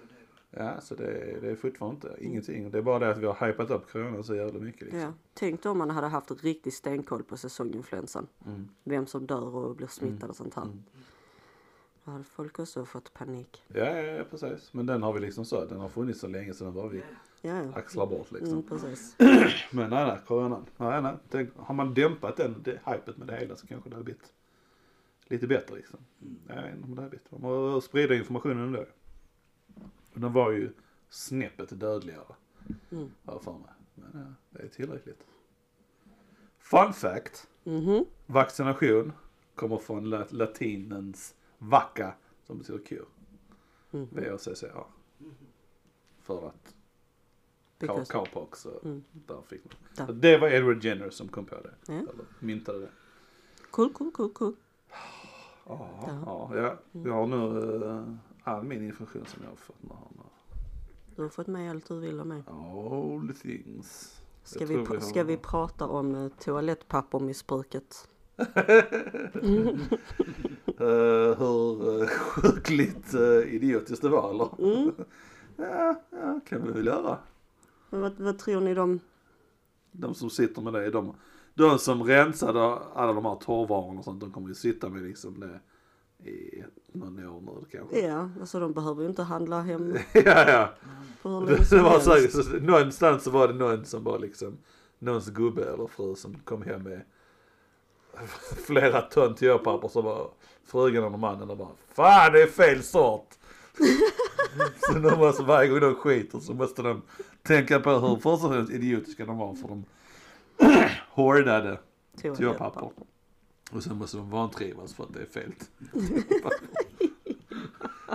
Ja, så det, det är fortfarande inte ingenting. Det är bara det att vi har hypat upp corona så jävla mycket liksom. Ja. Tänk om man hade haft riktig stenkoll på säsonginfluensan. Mm. Vem som dör och blir smittad och sånt här. Mm. Då hade folk också fått panik. Ja, ja, ja, precis. Men den har vi liksom så, den har funnits så länge så den bara vi Ja, ja. axlar bort liksom. Mm, precis. Men nej, nej, coronan. Nej, nej. Tänk, har man dämpat den, det, hypet med det hela så kanske det hade blivit lite bättre liksom. Jag vet inte om det hade blivit. Man sprida informationen ändå. Och den var ju snäppet dödligare. Mm. Har jag för mig. Men ja, det är tillräckligt. Fun fact. Mhm. Vaccination kommer från la- latinens vacca som betyder kur. Mhm. V-A-C-C-A. För att Because- cow- cowpox, så Mm. där fick man. Där. Det var Edward Jenner som kom på det. Ja. Eller myntade det. Cool, cool, cool, cool. Ja, Ja. ja, ja. Jag har nu eh, all min information som jag har fått här nu. Du har fått med allt du vill av mig. All the things. Ska Jag vi, vi ska vi prata om uh, toalettpappermissbruket? Eh, hur uh, sjukligt uh, idiotiskt det var eller? Mm. ja, ja, kan vi väl göra. Vad, vad tror ni de... De som sitter med det, de, de som rensade alla de här torrvarorna och sånt, de kommer ju sitta med liksom det i någon år nu kanske. Ja, alltså de behöver ju inte handla hem ja, ja. på Det, det var så, helst. så, någonstans så var det någon som var liksom, någons gubbe eller fru som kom hem med flera ton toapapper så var frugan och mannen och bara Fan det är fel sort! så de måste, varje gång de skiter så måste de tänka på hur fullständigt idiotiska de var för de hårdade toapapper. Och sen måste de vantrivas för att det är fel.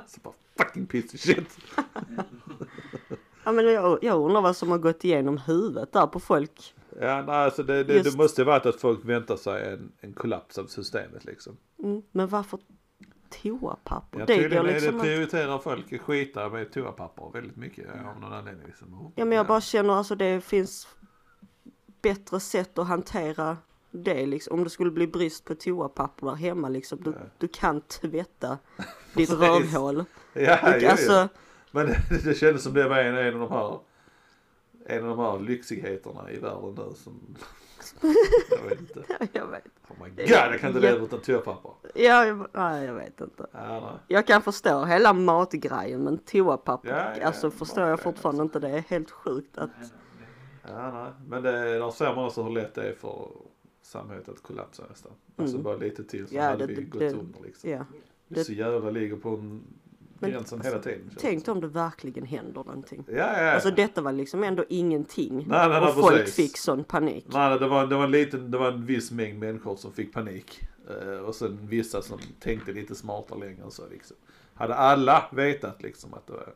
så bara fucking piece of shit. Ja men jag, jag undrar vad som har gått igenom huvudet där på folk. Ja, nej, alltså det, det, Just- det måste ju varit att folk väntar sig en, en kollaps av systemet liksom. Mm, men varför toapapper? Ja, det går är liksom det att- prioriterar folk att skita med toapapper väldigt mycket ja, av någon anledning. Liksom. Ja men jag bara känner alltså det finns bättre sätt att hantera det liksom. Om det skulle bli brist på toapapper där hemma liksom. Du, Ja. du kan tvätta ditt rövhål. Ja, Du, jo, jo. alltså, Men det, det kändes som det var en, en av de här en av de här lyxigheterna i världen nu som jag vet inte. jag vet. Oh my god, jag kan inte leva utan toapapper. Ja, jag, nej, jag vet inte. Ja, nej. Jag kan förstå hela matgrejen men toapapper, Ja, ja, alltså förstår jag fortfarande också. inte. Det är helt sjukt att, Ja, nej. Men det, där ser man också hur lätt det är för samhället att kollapsa nästan. Alltså Mm. bara lite till så Ja, hade det- vi gått det- under liksom. ja. Det så jävla ligger på en Men gränsen alltså, hela tiden. Tänk om det verkligen händer någonting. Ja, ja, ja. Alltså detta var liksom ändå ingenting. Nej, nej, nej, och folk precis. fick sån panik. Nej, nej, det var, det var en liten, det var en viss mängd människor som fick panik. Eh, och sen vissa som tänkte lite smartare längre än så liksom. Hade alla vetat liksom att det var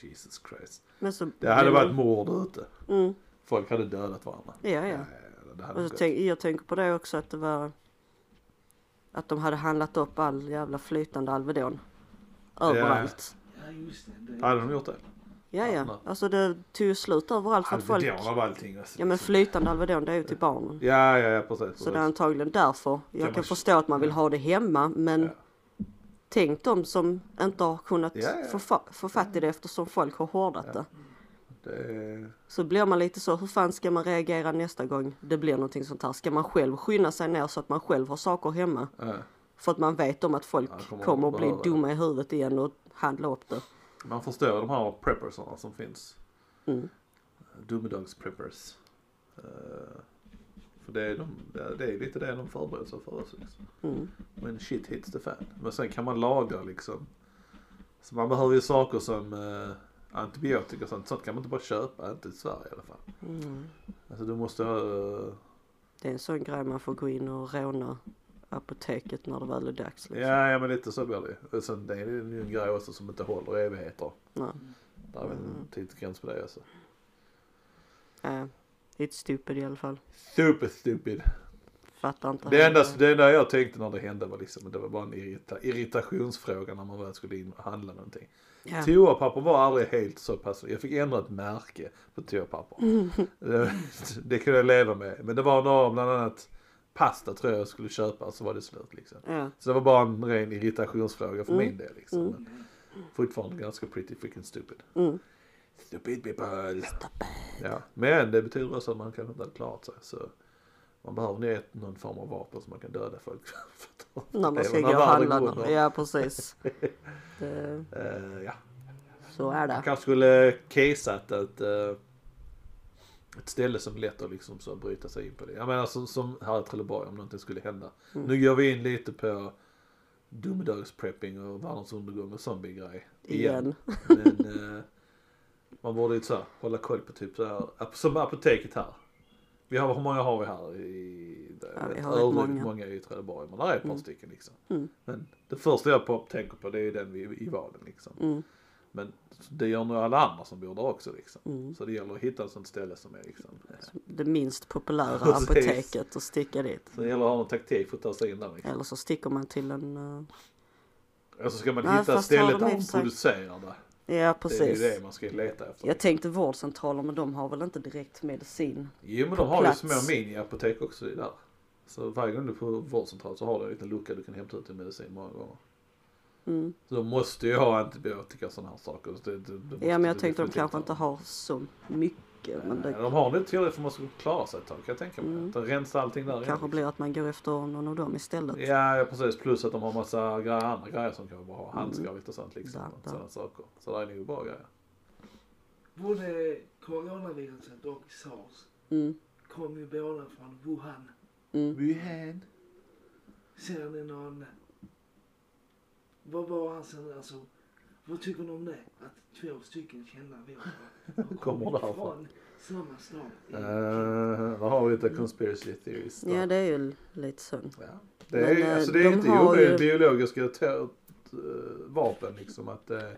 Jesus Christ. Men så Det hade blev- varit mord ute. Mm, Folk hade dödat varandra. ja, ja. Det hade Och så gått. tänk, jag tänker på det också att det var att de hade handlat upp all jävla flytande Alvedon. Överallt. Ja, just det. det. Hade de gjort det? Ja, Ja. Alltså det tog ju slut överallt för att folk... Alvedon av allting. Alltså, Ja men flytande Alvedon det är ju till barnen. Ja, ja, ja, precis. Så det är antagligen därför. Jag Kan kan man- förstå att man vill ha det hemma men Ja. tänk de som inte har kunnat Ja, ja. Få, få fatt i det eftersom folk har hårdat Ja. det. Det, Så blir man lite så, hur fan ska man reagera nästa gång det blir någonting sånt här? Ska man själv skynda sig ner så att man själv har saker hemma? ja. För att man vet om att folk Ja, kommer kommer att bli det. dumma i huvudet igen och handla upp det. Man förstår de här preppersarna som finns. Mm. Domedags-preppers. Eh, för det är, de, det är- lite det de förbereder sig för också. Liksom. Mm. When shit hits the fan. Men sen kan man lagra liksom. Så man behöver ju saker som eh, antibiotika och sånt. Sånt kan man inte bara köpa, inte i Sverige i alla fall. Mm. Alltså du måste ha... eh, Det är en sån grej man får gå in och råna apoteket när det väl är dags. Liksom. ja, ja men lite så blir det Och sen det är ju en grej också som inte håller i evigheter. Nej. Där är väl Mm. en tidsgräns på det också. Äh, it's stupid i alla fall. Super stupid. fattar inte. Det enda, det enda jag tänkte när det hände var liksom, det var bara en irrita, irritationsfråga när man väl skulle in och handla någonting. Ja. Toapapper var aldrig helt så pass, jag fick ändra ett märke på toapapper. det, det kunde jag leva med. Men det var några, bland annat pasta tror jag jag skulle köpa så var det slut liksom. Ja. Så det var bara en ren irritationsfråga för Mm. min del liksom. Men fortfarande ganska pretty freaking stupid. Mm. Stupid people. Ja, men det betyder också att man kanske inte hade klarat sig. Så man behöver nog ett- någon form av vapen så man kan döda folk. När man ska gå och handla. Ja precis. Det, Eh, ja. så är Man det. kanske skulle casat ett, eh, ett ställe som är lätt att liksom så bryta sig in på det. Jag menar som, som här i Trelleborg om någonting skulle hända. Mm. Nu går vi in lite på domedagsprepping och världens undergång och zombie-grej. Igen. Men eh, man borde ju så här, hålla koll på typ så här, som apoteket här. Vi har, hur många har vi här i, Ja, vi har rätt många. många i Trelleborg. Men där är ett par Mm. stycken liksom. Mm. Men det första jag på, tänker på det är den vi, i valen liksom. Mm. Men det gör nog alla andra som bor där också liksom. Mm. Så det gäller att hitta ett sånt ställe som är liksom. Det minst populära Precis. apoteket och sticka dit. Så det gäller att ha någon taktik för att ta sig in där liksom. Eller så sticker man till en... eh, Alltså ska man Nej, hitta stället där de producerar det. Ja Det är ju precis. det man ska leta efter. Jag tänkte vårdcentraler men de har väl inte direkt medicin. Jo men de har plats. ju små mini-apotek också där. Så varje gång du är på vårdcentral så har du en liten lucka du kan hämta ut din medicin många gånger. Mm. Så de måste ju ha antibiotika och sådana här saker. Det, det, det Ja men jag tänkte de kanske inte har så mycket. Men Nej, det De har nog tillräckligt för att man ska klara sig ett tag kan jag tänka mig. Mm. Att rensar allting där kanske igen. blir att man går efter någon av dem istället. Ja, ja precis. Plus att de har massa grejer, andra grejer som kan vara bra. Mm. Handskar och lite sånt liksom. Där, och där. Sådana saker. Så det är nog bra grejer. Både coronaviruset och sars Mm. kom ju båda från Wuhan. Mm. Wuhan. Ser ni någon... Vad var han sen alltså? Vad tycker ni om det? Att två stycken kända har Kommer därifrån. från samma stad? Uh, då har vi lite conspiracy theories. där. Ja det är ju lite synd. Ja. Det Men, är, eh, alltså, det är de inte har omöjligt ju- biologiska eh, vapen liksom. Att det,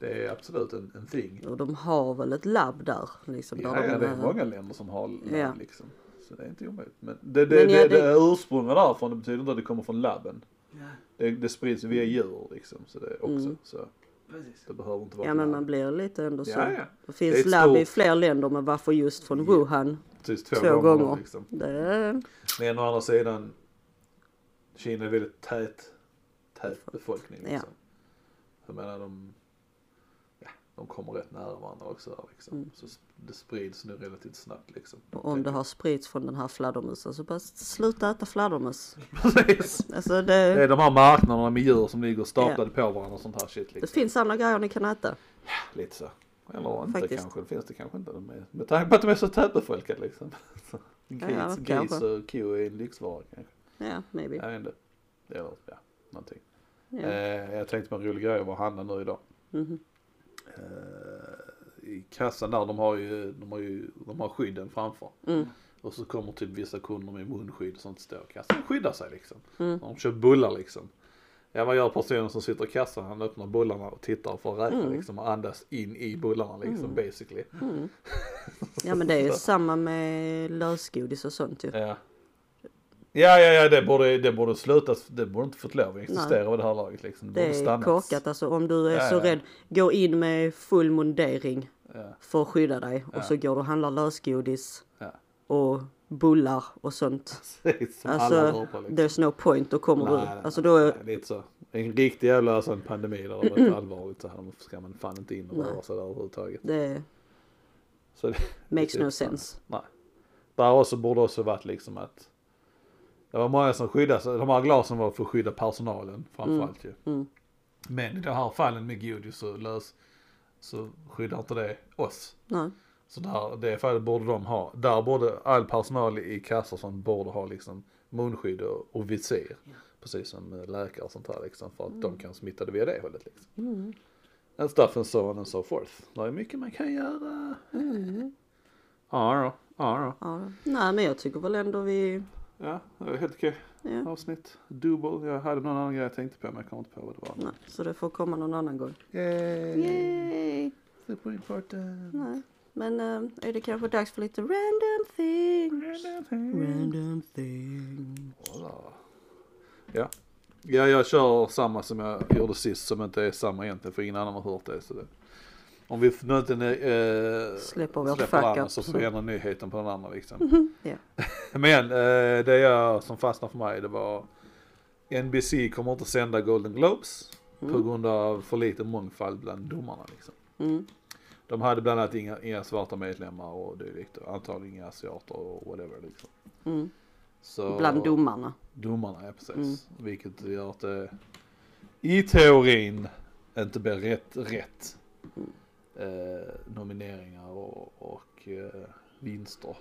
det är absolut en, en thing. Och de har väl ett labb där liksom. Ja, där ja, de, det är eh, många länder som har labb Ja. liksom. Så det är inte omöjligt. Men det, det, Men ja, det, det- det ursprunget därifrån det betyder inte att det kommer från labben. Ja, Det, det sprids via djur liksom. Så det också. Mm. Så precis. det behöver inte vara Ja men man blir lite ändå så. Ja, ja. Det finns Det labb i stort- fler länder men varför just från Ja. Wuhan? Precis två, två gånger. gånger. Liksom. Det, Men å andra sidan. Kina är väldigt tät, tät befolkning Ja. liksom. Jag menar de, ja, de kommer rätt nära varandra också där, liksom. Mm. Så det sprids nu relativt snabbt liksom. och om det har spridits från den här fladdermusen så bara sluta äta fladdermus. Precis. Alltså Det är det, de här marknaderna med djur som ligger staplade på varandra och sånt här shit det liksom. finns andra grejer ni kan äta. Lite så. Eller inte Faktiskt. kanske, det finns det kanske inte. Är, med tanke på att de är så tätbefolkade liksom. Gris, Ja, gris och ko är en lyxvara kanske. Ja, maybe. Jag vet inte. Eller ja, någonting. Ja. Eh, jag tänkte på en rolig grej att vara och nu idag. Mhm. Eh, I kassan där, de har ju, de har ju, de har skydden framför. Mm. Och så kommer typ vissa kunder med munskydd och sånt står i kassan. De skyddar sig liksom. Mm. De köper bullar liksom. Ja vad gör personen som sitter i kassan? Han öppnar bullarna och tittar för att räkna Mm. liksom och andas in i bullarna liksom Mm. basically. Mm. Ja men det är ju samma med lösgodis och sånt ju. Ja. Ja, ja, ja, det borde, det borde slutas, det borde inte fått lov att existera Nej. vid det här laget liksom. Det, Det är stannats. korkat alltså om du är Ja, så ja. rädd. Gå in med full mundering Ja, för att skydda dig och så går du och handlar lösgodis och bullar och sånt. Precis, som Alltså, alla på liksom. There's no point, då kommer du. Nej, nej, Alltså nej, då, nej, lite så. En riktig jävla sån pandemi där det varit allvarligt så här ska man fan inte in och Nej. röra sig där överhuvudtaget. det Så det, makes typ no så. sense. där också borde också varit liksom att det var många som skyddade sig. De här glasen var för att skydda personalen framförallt ju. Mm. Men i det här fallen med godis och lös så skyddar inte det oss. Nej. Så där, det fallet borde de ha. Där borde all personal i kassor som borde ha liksom munskydd och, och visir. Ja. Precis som eh, läkare och sånt här liksom. För att de kan smitta det via det hållet liksom. Mm. And stuff and so on and so forth. Det är mycket man kan göra. Mm. Ja då, ja då. Ja. Nej men jag tycker väl ändå vi, Ja, det var helt okej ja. avsnitt. Double. Jag hade någon annan grej jag tänkte på men jag kommer inte på vad det var. Nej, så det får komma någon annan gång. Yay! Yay! Super important. Nej. Men eh, är det kanske dags för lite random things? Random thing. Random things. Ja. Ja, jag kör samma som jag gjorde sist som inte är samma egentligen för ingen annan har hört det. Så det. Om vi nu inte eh, Släpper vårt släpper fuck up, så får vi ändra nyheten på den andra liksom. Ja. Men eh, det jag som fastnade för mig det var NBC kommer inte sända Golden Globes på grund av för lite mångfald bland domarna liksom. Mm. De hade bland annat inga, inga svarta medlemmar och dylikt antagligen inga asiater och whatever liksom. Mm. Så, Bland domarna. Domarna, ja precis. Mm. Vilket gör att det i teorin inte blir rätt, rätt Mm. Eh, nomineringar och, och eh, vinster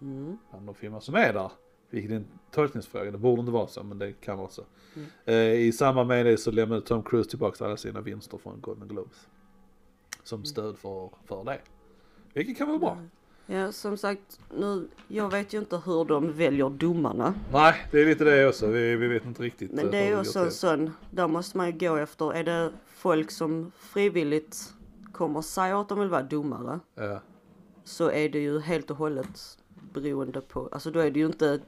Mm. bland de filmer som är där. Vilket är en tolkningsfråga, det borde inte vara så men det kan vara så. Mm. Eh, I samband med det så lämnade Tom Cruise tillbaka alla sina vinster från Golden Globes. Som stöd för, för det. Vilket kan vara bra. Ja, som sagt, nu, jag vet ju inte hur de väljer domarna. Nej, det är lite det också. Vi, vi vet inte riktigt. Men eh, det är ju också en sån, där måste man ju gå efter, är det folk som frivilligt kommer säga att de vill vara domare, Ja, så är det ju helt och hållet beroende på, alltså då är det ju inte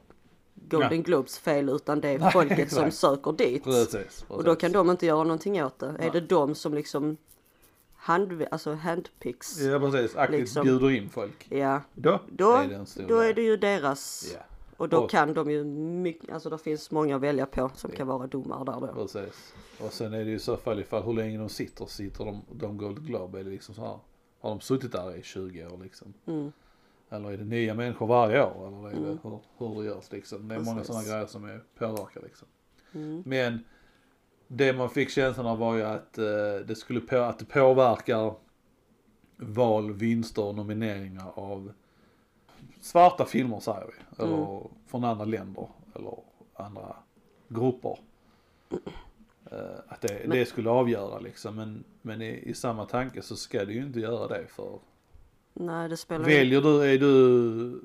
Golden Ja. Globes fel utan det är Nej, folket som exakt. söker dit. precis. precis. Och då kan de inte göra någonting åt det. Är Nej. det de som liksom hand, alltså handpicks, Ja precis, aktivt Liksom. bjuder in folk. ja, Då, då, är det en stor då är det ju deras, Ja, och då Och- kan de ju mycket, alltså det finns många att välja på som Ja. kan vara domare där då. precis. Och sen är det ju i så fall ifall hur länge de sitter, sitter de, de Gold Globe, det liksom så här. Har de suttit där i 20 år liksom? Mm. Eller är det nya människor varje år? Eller är det Mm. hur, hur det görs liksom? Det är många sådana grejer som är påverkar liksom. Mm. Men det man fick känslan av var ju att eh, det skulle på, att det påverkar val, vinster och nomineringar av svarta filmer säger vi. Eller Mm. från andra länder eller andra grupper. Eh, att det, Men- det skulle avgöra liksom. Men, men i, i samma tanke så ska det ju inte göra det för Nej, det spelar Väljer du, är du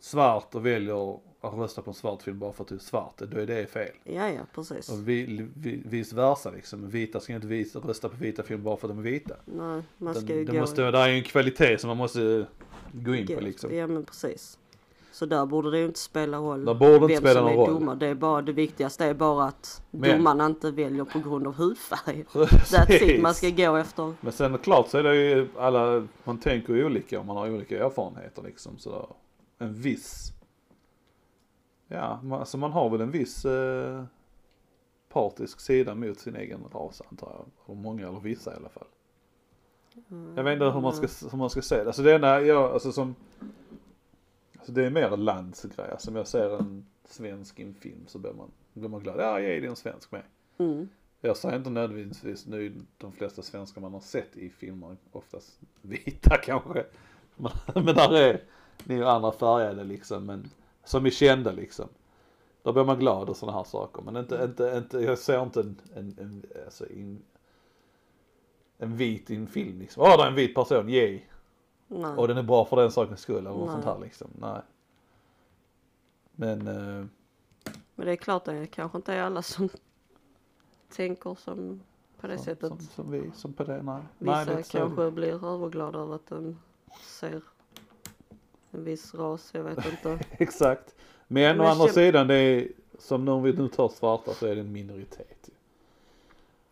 svart och väljer att rösta på en svart film bara för att du är svart, då är det fel. Ja, ja, precis. Och vi, vi, vice versa liksom. Vita ska inte visa, rösta på vita filmer bara för att de är vita. Nej, man Den, ska ju det, gå... måste, det är ju en kvalitet som man måste gå in på gå- liksom. Ja, men precis. Så där borde det ju inte spela roll Där borde vem spela som är roll. domare. Det är bara det viktigaste är bara att Men- domarna inte väljer på grund av hudfärg. That's it, man ska gå efter. Men sen klart så är det ju alla, man tänker olika och man har olika erfarenheter liksom. Så en viss, ja man, alltså man har väl en viss eh, partisk sida mot sin egen ras antar jag. Eller många eller vissa i alla fall. Jag vet inte hur man ska, hur man ska se det. Alltså det enda jag, alltså som, alltså det är mer en landsgrej. Alltså om jag ser en svensk i en film så blir man, blir man glad. Ja, ge det en svensk med. Mm. Jag säger inte nödvändigtvis nu de flesta svenskar man har sett i filmer, oftast vita kanske. Men, men där är ni ju andra färgade liksom, men som är kända liksom. Då blir man glad och sådana här saker. Men inte, inte, inte, jag ser inte en, en, en, alltså in, en vit i en film liksom. Åh, det är en vit person, yay. Nej. Och den är bra för den sakens skull eller något sånt här liksom. Nej. Men, eh, Men det är klart det kanske inte är alla som tänker som på det som, sättet. som, som vi, som på det, nej. Vissa nej, det så. kanske blir överglada över att de ser en viss ras, jag vet inte. Exakt. Men, Men å andra sidan, det är, som när vi nu tar svarta så är det en minoritet.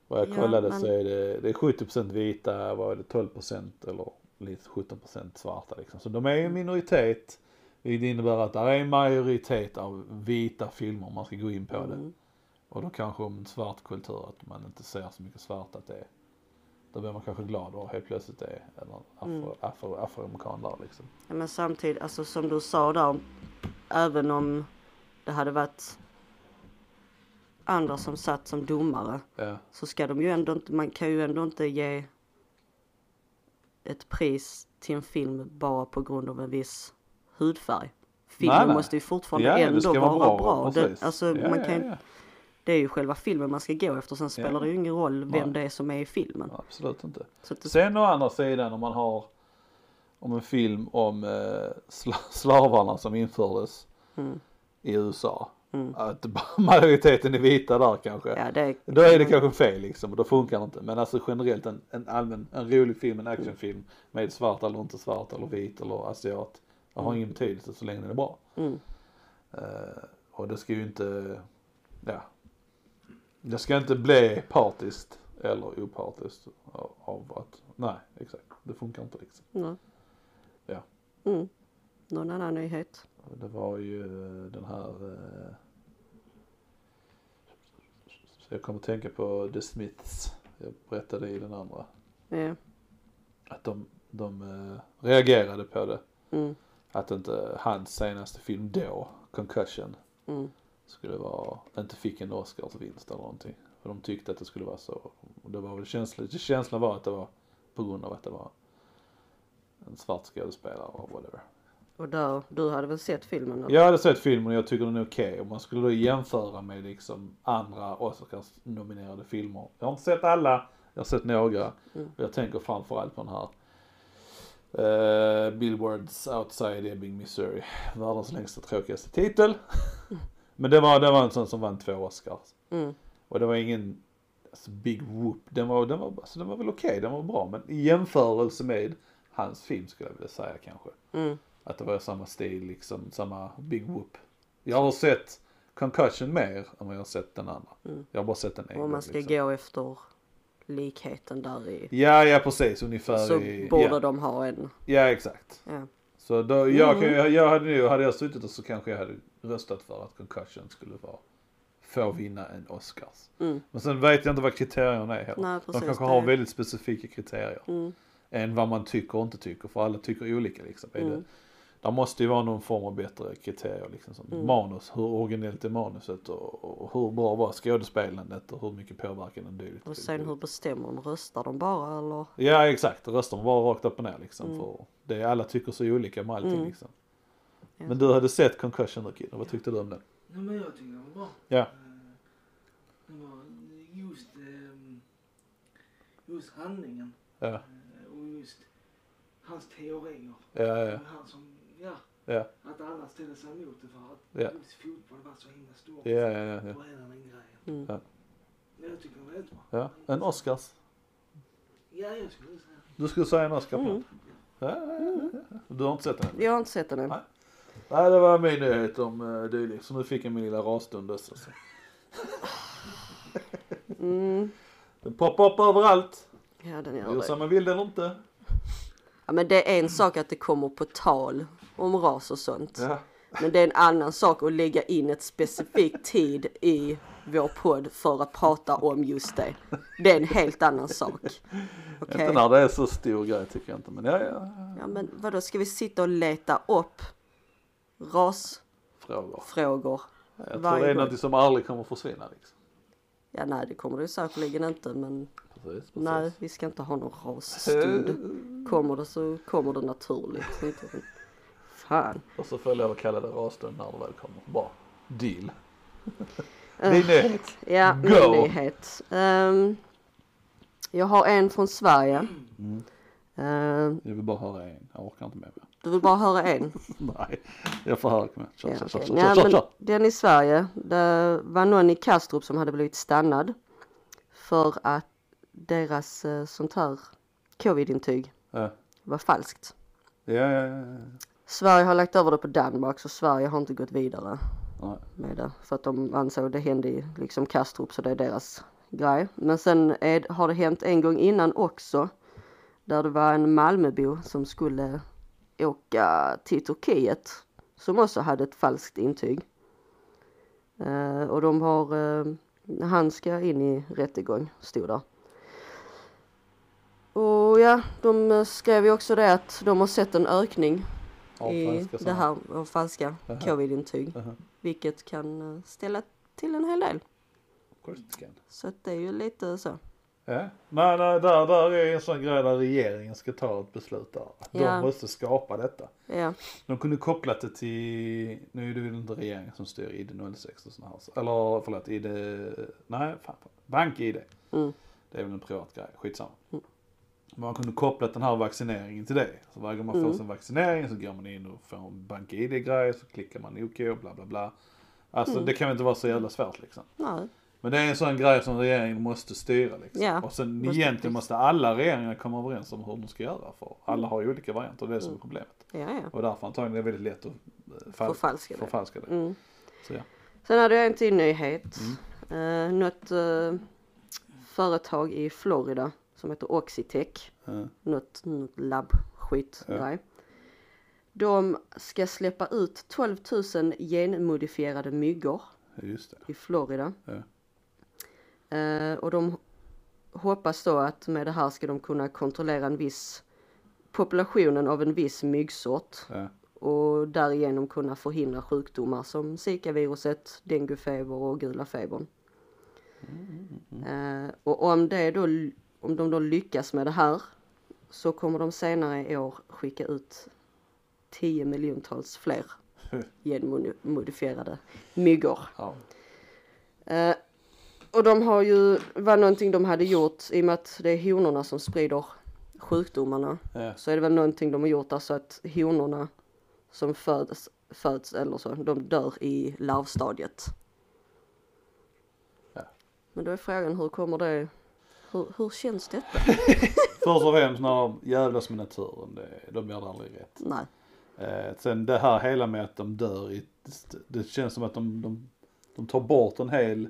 Vad jag Ja, kollade men- så är det, det är 70% vita, vad är det, 12% eller lite 17% svarta liksom. Så de är ju en minoritet. Det innebär att det är en majoritet av vita filmer om man ska gå in på det. Mm. Och då kanske om en svart kultur, att man inte ser så mycket svart att det är. Då blir man kanske glad och helt plötsligt är en afro, Mm. afro, afroamerikan där liksom. Ja, men samtidigt, alltså som du sa där, även om det hade varit andra som satt som domare Ja. så ska de ju ändå inte, man kan ju ändå inte ge ett pris till en film bara på grund av en viss hudfärg. Filmen Nej, nej. måste ju fortfarande Ja, ändå vara vara bra. bra, Det, alltså, man kan. Det är ju själva filmen man ska gå efter, sen spelar Ja. det ju ingen roll vem Nej. det är som är i filmen. Absolut inte. Det, Sen å andra sidan om man har om en film om eh, sla- slavarna som infördes mm, i USA. mm. Att majoriteten är vita där kanske. Ja, det, Då är det kanske fel liksom och då funkar det inte. Men alltså generellt en, en allmän, en rolig film, en actionfilm med svart eller inte svart eller vit eller asiat. Det har ingen betydelse så länge den är bra. Mm. Eh, Och det ska ju inte, ja. Det ska inte bli partiskt eller opartiskt av, att, nej exakt. Det funkar inte liksom. Nej. Ja. Mm. Någon annan nyhet? Det var ju eh, den här eh, jag kommer tänka på The Smiths. Jag berättade i den andra. Ja. Att de, de eh, reagerade på det. Mm. Att inte hans senaste film då, Concussion, Mm. Skulle vara, inte fick en Oscarsvinst eller någonting. För de tyckte att det skulle vara så. Och det var väl känslan, känslan var att det var på grund av att det var en svart skådespelare och whatever. Och där, du hade väl sett filmen? eller? Jag hade sett filmen och jag tycker den är okej. Om man skulle då jämföra med liksom andra Oscars-nominerade filmer. Jag har inte sett alla, jag har sett några. Mm. Och jag tänker framförallt på den här uh, Billboards Outside Ebbing, Missouri. Världens längsta tråkigaste titel. Men det var, det var en sån som vann två Oscars. Mm. Och det var ingen alltså, big whoop. Den var, den var, alltså, den var väl okej, den var bra. Men i jämförelse med hans film skulle jag vilja säga kanske. Mm. Att det var samma stil liksom, samma big whoop. Jag har sett Concussion mer än vad jag har sett den andra. Mm. Jag har bara sett den en Om man ska liksom. gå efter likheten där i. Ja, ja precis ungefär Så i, borde ja, de ha en. ja exakt. Ja. Så då, jag, Mm. kan, ju- jag hade nu, hade jag suttit och så kanske jag hade röstat för att Concussion skulle vara, få vinna en Oscars. Mm. Men sen vet jag inte vad kriterierna är heller. Nej, de precis, kanske det- har väldigt specifika kriterier. Mm. Än vad man tycker och inte tycker, för alla tycker olika liksom. Mm. det, där måste ju vara någon form av bättre kriterier liksom. Som Mm. Manus, hur originellt är manuset och, och hur bra var skådespelandet och hur mycket påverkan den dylikt. Och sen hur bestämmer de? Röstar de bara eller? Ja exakt, röstar man bara rakt upp och ner liksom. Mm. För det, alla tycker så olika med allting Mm. liksom. Ja. Men du hade sett Concussion då Kid, vad tyckte du om den? Nej men jag tycker den var bra. Ja. Eh, Det var just, ehm, just handlingen Ja, eh, och just hans teorier. ja, ja, Och Han som, ja, ja, att alla ställde sig emot det för att Ja. just fotboll var så himla stort. ja, ja, ja, ja. Och hela den grejen. Mm. Ja. Men jag tycker den var jättebra. ja. En Oscars. Ja, jag skulle säga. Du skulle säga en Oscar på Mm. den? Ja, ja, ja, ja. Du har inte sett den än? Jag har inte sett den än. Nej. Nej, det var min nyhet om uh, dylikt. Så nu fick jag min lilla rasstund också. Så. Mm. Den poppar upp överallt. Ja den gör Gör det. som man vill den inte. Ja men det är en sak att det kommer på tal om ras och sånt. Ja. Men det är en annan sak att lägga in ett specifikt tid i vår podd för att prata om just det. Det är en helt annan sak. Okej? Inte när det är så stor grej tycker jag inte. Men ja, ja. Ja men vadå, ska vi sitta och leta upp rasfrågor? Frågor. Jag tror det är något som aldrig kommer försvinna liksom. Ja nej det kommer det ju säkerligen inte men Precis, precis. nej vi ska inte ha någon rasstund. Kommer det så kommer det naturligt. Inte, fan. Och så får jag lov att kalla det rasstund när det väl kommer. Bra. Deal. Eh, Din nyhet. Ja, Go! min nyhet. Ehm, jag har en från Sverige. Mm. Ehm, Jag vill bara höra en. Jag orkar inte med mer. Du vill bara höra en? Nej, jag får höra. Ja, Nej. Den i Sverige, det var någon i Kastrup som hade blivit stannad för att deras eh, sånt här covid-intyg Ja, var falskt. ja, ja. ja. Sverige har lagt över det på Danmark så Sverige har inte gått vidare Nej. med det. För att de ansåg det hände i liksom Kastrup så det är deras grej. Men sen är, har det hänt en gång innan också. Där det var en Malmöbo som skulle åka till Turkiet. Som också hade ett falskt intyg. Eh, och de har, eh, han ska in i rättegång, stod där. Och ja, de skrev ju också det att de har sett en ökning Ja, i falska det här av falska Aha. covid-intyg. Aha. Vilket kan eh, ställa till en hel del. Så att det är ju lite så. Ja, nej, nej, där, där är en sån grej där regeringen ska ta ett beslut där. De Ja. måste skapa detta. Ja, De kunde kopplat det till, nu är det väl inte regeringen som styr ID06 och såna här, eller förlåt, ID, nej, fan, fan, bank-ID. Mm. Det är väl en privat grej, skitsamma. Mm. Man kunde kopplat den här vaccineringen till det. Så varje gång man får Mm. sin vaccinering så går man in och får en bank-ID-grej, så klickar man OK, bla bla bla. Alltså Mm. det kan väl inte vara så jävla svårt liksom. nej. Men det är en sån grej som regeringen måste styra liksom. Ja, och sen måste egentligen måste alla regeringar komma överens om hur de ska göra för alla har ju olika varianter och det är som Mm. problemet. Ja, ja. Och därför antagligen är det väldigt lätt att eh, fal- Förfalska det. förfalska det. Mm. Så ja. Sen hade jag en till nyhet. Mm. Eh, något eh, företag i Florida som heter Oxitec. Ja. Något, något labb-skit Ja. De ska släppa ut 12 000 genmodifierade myggor i Florida. Ja. Eh, och de hoppas då att med det här ska de kunna kontrollera en viss populationen av en viss myggsort Ja. och därigenom kunna förhindra sjukdomar som Zika-viruset, denguefeber och gula febern. Eh, och om, det då, om de då lyckas med det här så kommer de senare i år skicka ut 10 miljontals fler genmodifierade myggor. Ja. Eh, och de har ju, var någonting de hade gjort i och med att det är honorna som sprider sjukdomarna. Ja. Så är det väl någonting de har gjort alltså att honorna som föds, föds eller så, de dör i larvstadiet. Ja. Men då är frågan hur kommer det, hur, hur känns detta? Först och främst när de jävlas med naturen, det, de gör det aldrig rätt. Nej. Eh, sen det här hela med att de dör i, det känns som att de, de, de tar bort en hel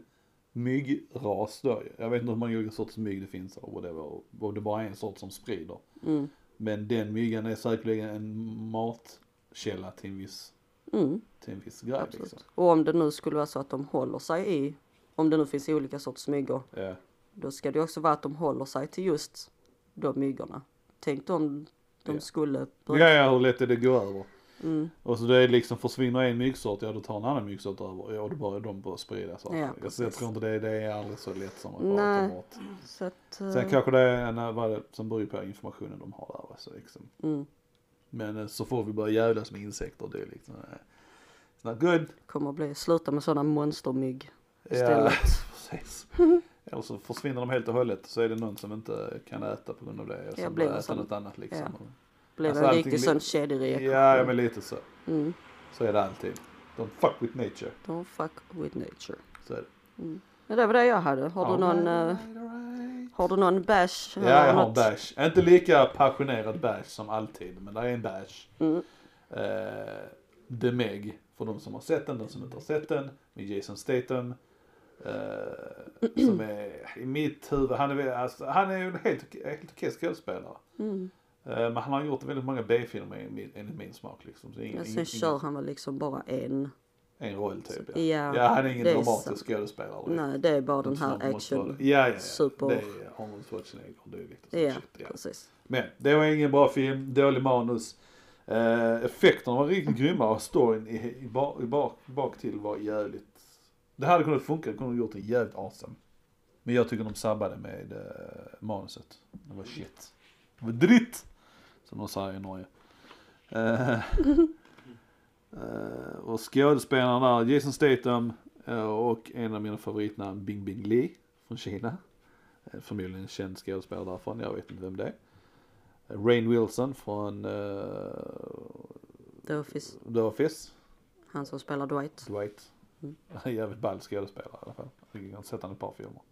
myggras då. Jag vet inte hur många olika sorters mygg det finns och whatever. Och det är bara en sort som sprider. Mm. Men den myggan är säkerligen en matkälla till en viss, Mm, till en viss grej absolut. liksom. Och om det nu skulle vara så att de håller sig i, om det nu finns olika sorters myggor, Ja. då ska det också vara att de håller sig till just de myggorna. Tänk om de Ja. skulle Ja, ja, hur lätt är det att gå över? Mm. Och så det är liksom försvinner en myggsort, ja då tar en annan myggsort över. Ja, och då börjar de bara sprida saker. Ja, jag, tror inte det, det är aldrig så lätt som att bara Nej. ta bort. Så att, eh, Sen kanske det är en, vad det, som beror på informationen de har där. Alltså, liksom. mm, Men eh, så får vi börja jävlas med insekter, det är liksom, eh, it's not good. kommer bli, sluta med sådana monstermygg Ja, istället. precis. Eller så försvinner de helt och hållet så är det någon som inte kan äta på grund av det. Och Ja, blir börjar äta något annat liksom. Blir Alltså en riktig sån kedjereaktion. Ja, men lite så. Mm. Så är det alltid. Don't fuck with nature. Don't fuck with nature. Så är det. Ja, det var det jag hade. Har du någon, eh, Alright, alright. har du någon bash? Ja, jag har något? bash. Inte lika passionerad bash som alltid, men det är en bash. Mm. Eh, The Meg, för de som har sett den, de som inte har sett den, med Jason Statham. Eh, som är i mitt huvud, han är, alltså, han är en helt, helt okej skådespelare. Mm. Eh, men han har gjort väldigt många B-filmer enligt min smak liksom. Så ingen, Ja, sen ingen, kör han väl liksom bara en. en roll typ. Ja, Ja. ja, han är ingen det dramatisk skådespelare. direkt. Nej, det är bara den här action. Ja, ja, ja. super- Det är Arnold Schwarzenegger och dylikt. Ja, shit, ja. precis. Men det var ingen bra film, dålig manus. Eh, effekterna var riktigt grymma och storyn i, i, bak, bak, bak till var jävligt. Det hade kunnat funka, det kunde ha gjort det jävligt awesome. Men jag tycker de sabbade med eh, manuset. Det var shit. Det var dritt! Som de säger i Norge. Eh, eh, och skådespelarna där, Jason Statham eh, och en av mina favoritnamn, Bing Bing Lee från Kina. Eh, förmodligen en känd skådespelare därifrån, jag vet inte vem det är. Eh, Rain Wilson från The Office. The Office. Han som spelar Dwight. Dwight. Mm. Han jävligt ball skådespelare i alla fall. Jag har sett honom i ett par filmer.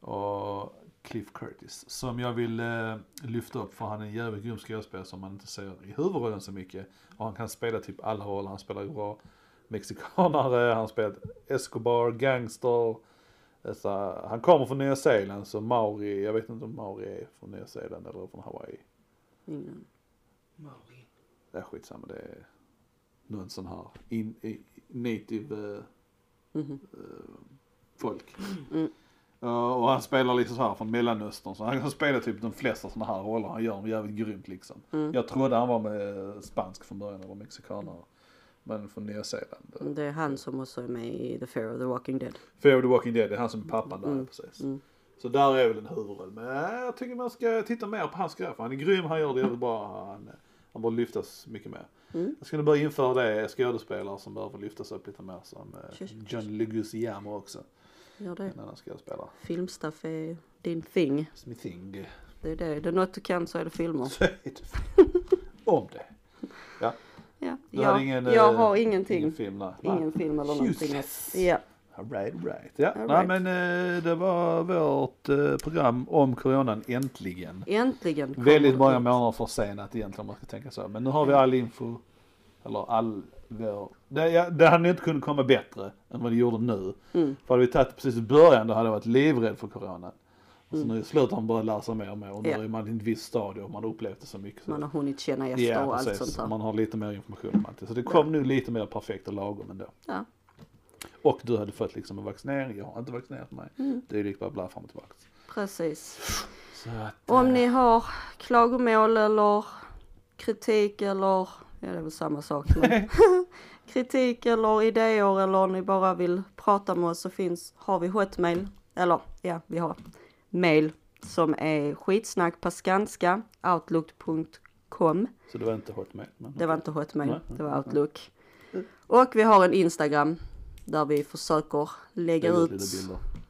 Och Cliff Curtis. Som jag vill eh, lyfta upp för han är en jävligt grym skådespelare som man inte ser i huvudrollen så mycket. Och han kan spela typ alla roller. Han spelar bra mexikanare, han spelar Escobar, gangster. Så, han kommer från Nya Zeeland så Mauri, jag vet inte om Mauri är från Nya Zeeland eller från Hawaii. Ingen. Mauri. Det är skitsamma, det är någon sån här in, i, native eh, Mhm. folk. Mm. Ja, och han spelar liksom så här från mellanöstern så han kan spela typ de flesta såna här roller. Han gör dem jävligt grymt liksom. Mm. Jag trodde han var med spansk från början eller mexikanare. Men från Nya Zeeland. Det är han som också är med i The Fear of the Walking Dead. Fear of the Walking Dead, det är han som är pappan där Mm. precis. Mm. Så där är väl en huvudroll. Men jag tycker man ska titta mer på hans grejer för han är grym, han gör det jävligt bra. Han, han borde lyftas mycket mer. Mm. Jag skulle börja införa det, skådespelare som behöver lyftas upp lite mer som eh. John Leguizamo också. Gör det. En annan skådespelare. Filmstuff är din thing. Smithing. Det är det. Det är något du kan så är det filmer. Så är det. Om det. Ja. Du Jag, hade ingen, jag eh, har ingenting. Ingen film. Ingen film eller någonting. Useless. Ja. Alright, right. Ja, All nej right. men eh, det var vårt eh, program om coronan äntligen. Äntligen. Väldigt många månader försenat egentligen om man ska tänka så. Men nu har vi all info, eller all vår, det, ja, det hade inte kunnat komma bättre än vad det gjorde nu. Mm. För hade vi tagit det precis i början då hade jag varit livrädd för corona. Och så Mm. nu i slutet har man börjat lära sig mer och mer och nu Ja. är man i ett visst stadie och man har upplevt det så mycket. Så. Man har hunnit känna efter ja, och allt precis. sånt där. Man har lite mer information om allt. Så det kom nu lite mer perfekt och lagom ändå. Ja. Och du hade fått liksom en vaccinering, jag har inte vaccinerat mig. Mm. Det är lika bara bla fram och tillbaka. Precis. Att, Om eh, ni har klagomål eller kritik eller, ja det är väl samma sak. Men kritik eller idéer eller om ni bara vill prata med oss så finns, har vi hotmail, eller ja vi har mail som är skitsnack på skanska, outlook.com. Så det var inte hotmail? Men, Det var inte hotmail, Nej, det var nej, outlook. Och vi har en Instagram där vi försöker lägga ut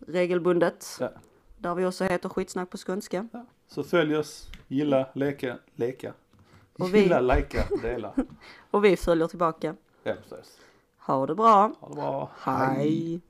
regelbundet. Ja. Där vi också heter skitsnack på skånska. Ja. Så följ oss, gilla, leka, leka. Och vi- Gilla, likea, dela. Och vi följer tillbaka. Precis. Ha det bra! Ha det bra. Hej.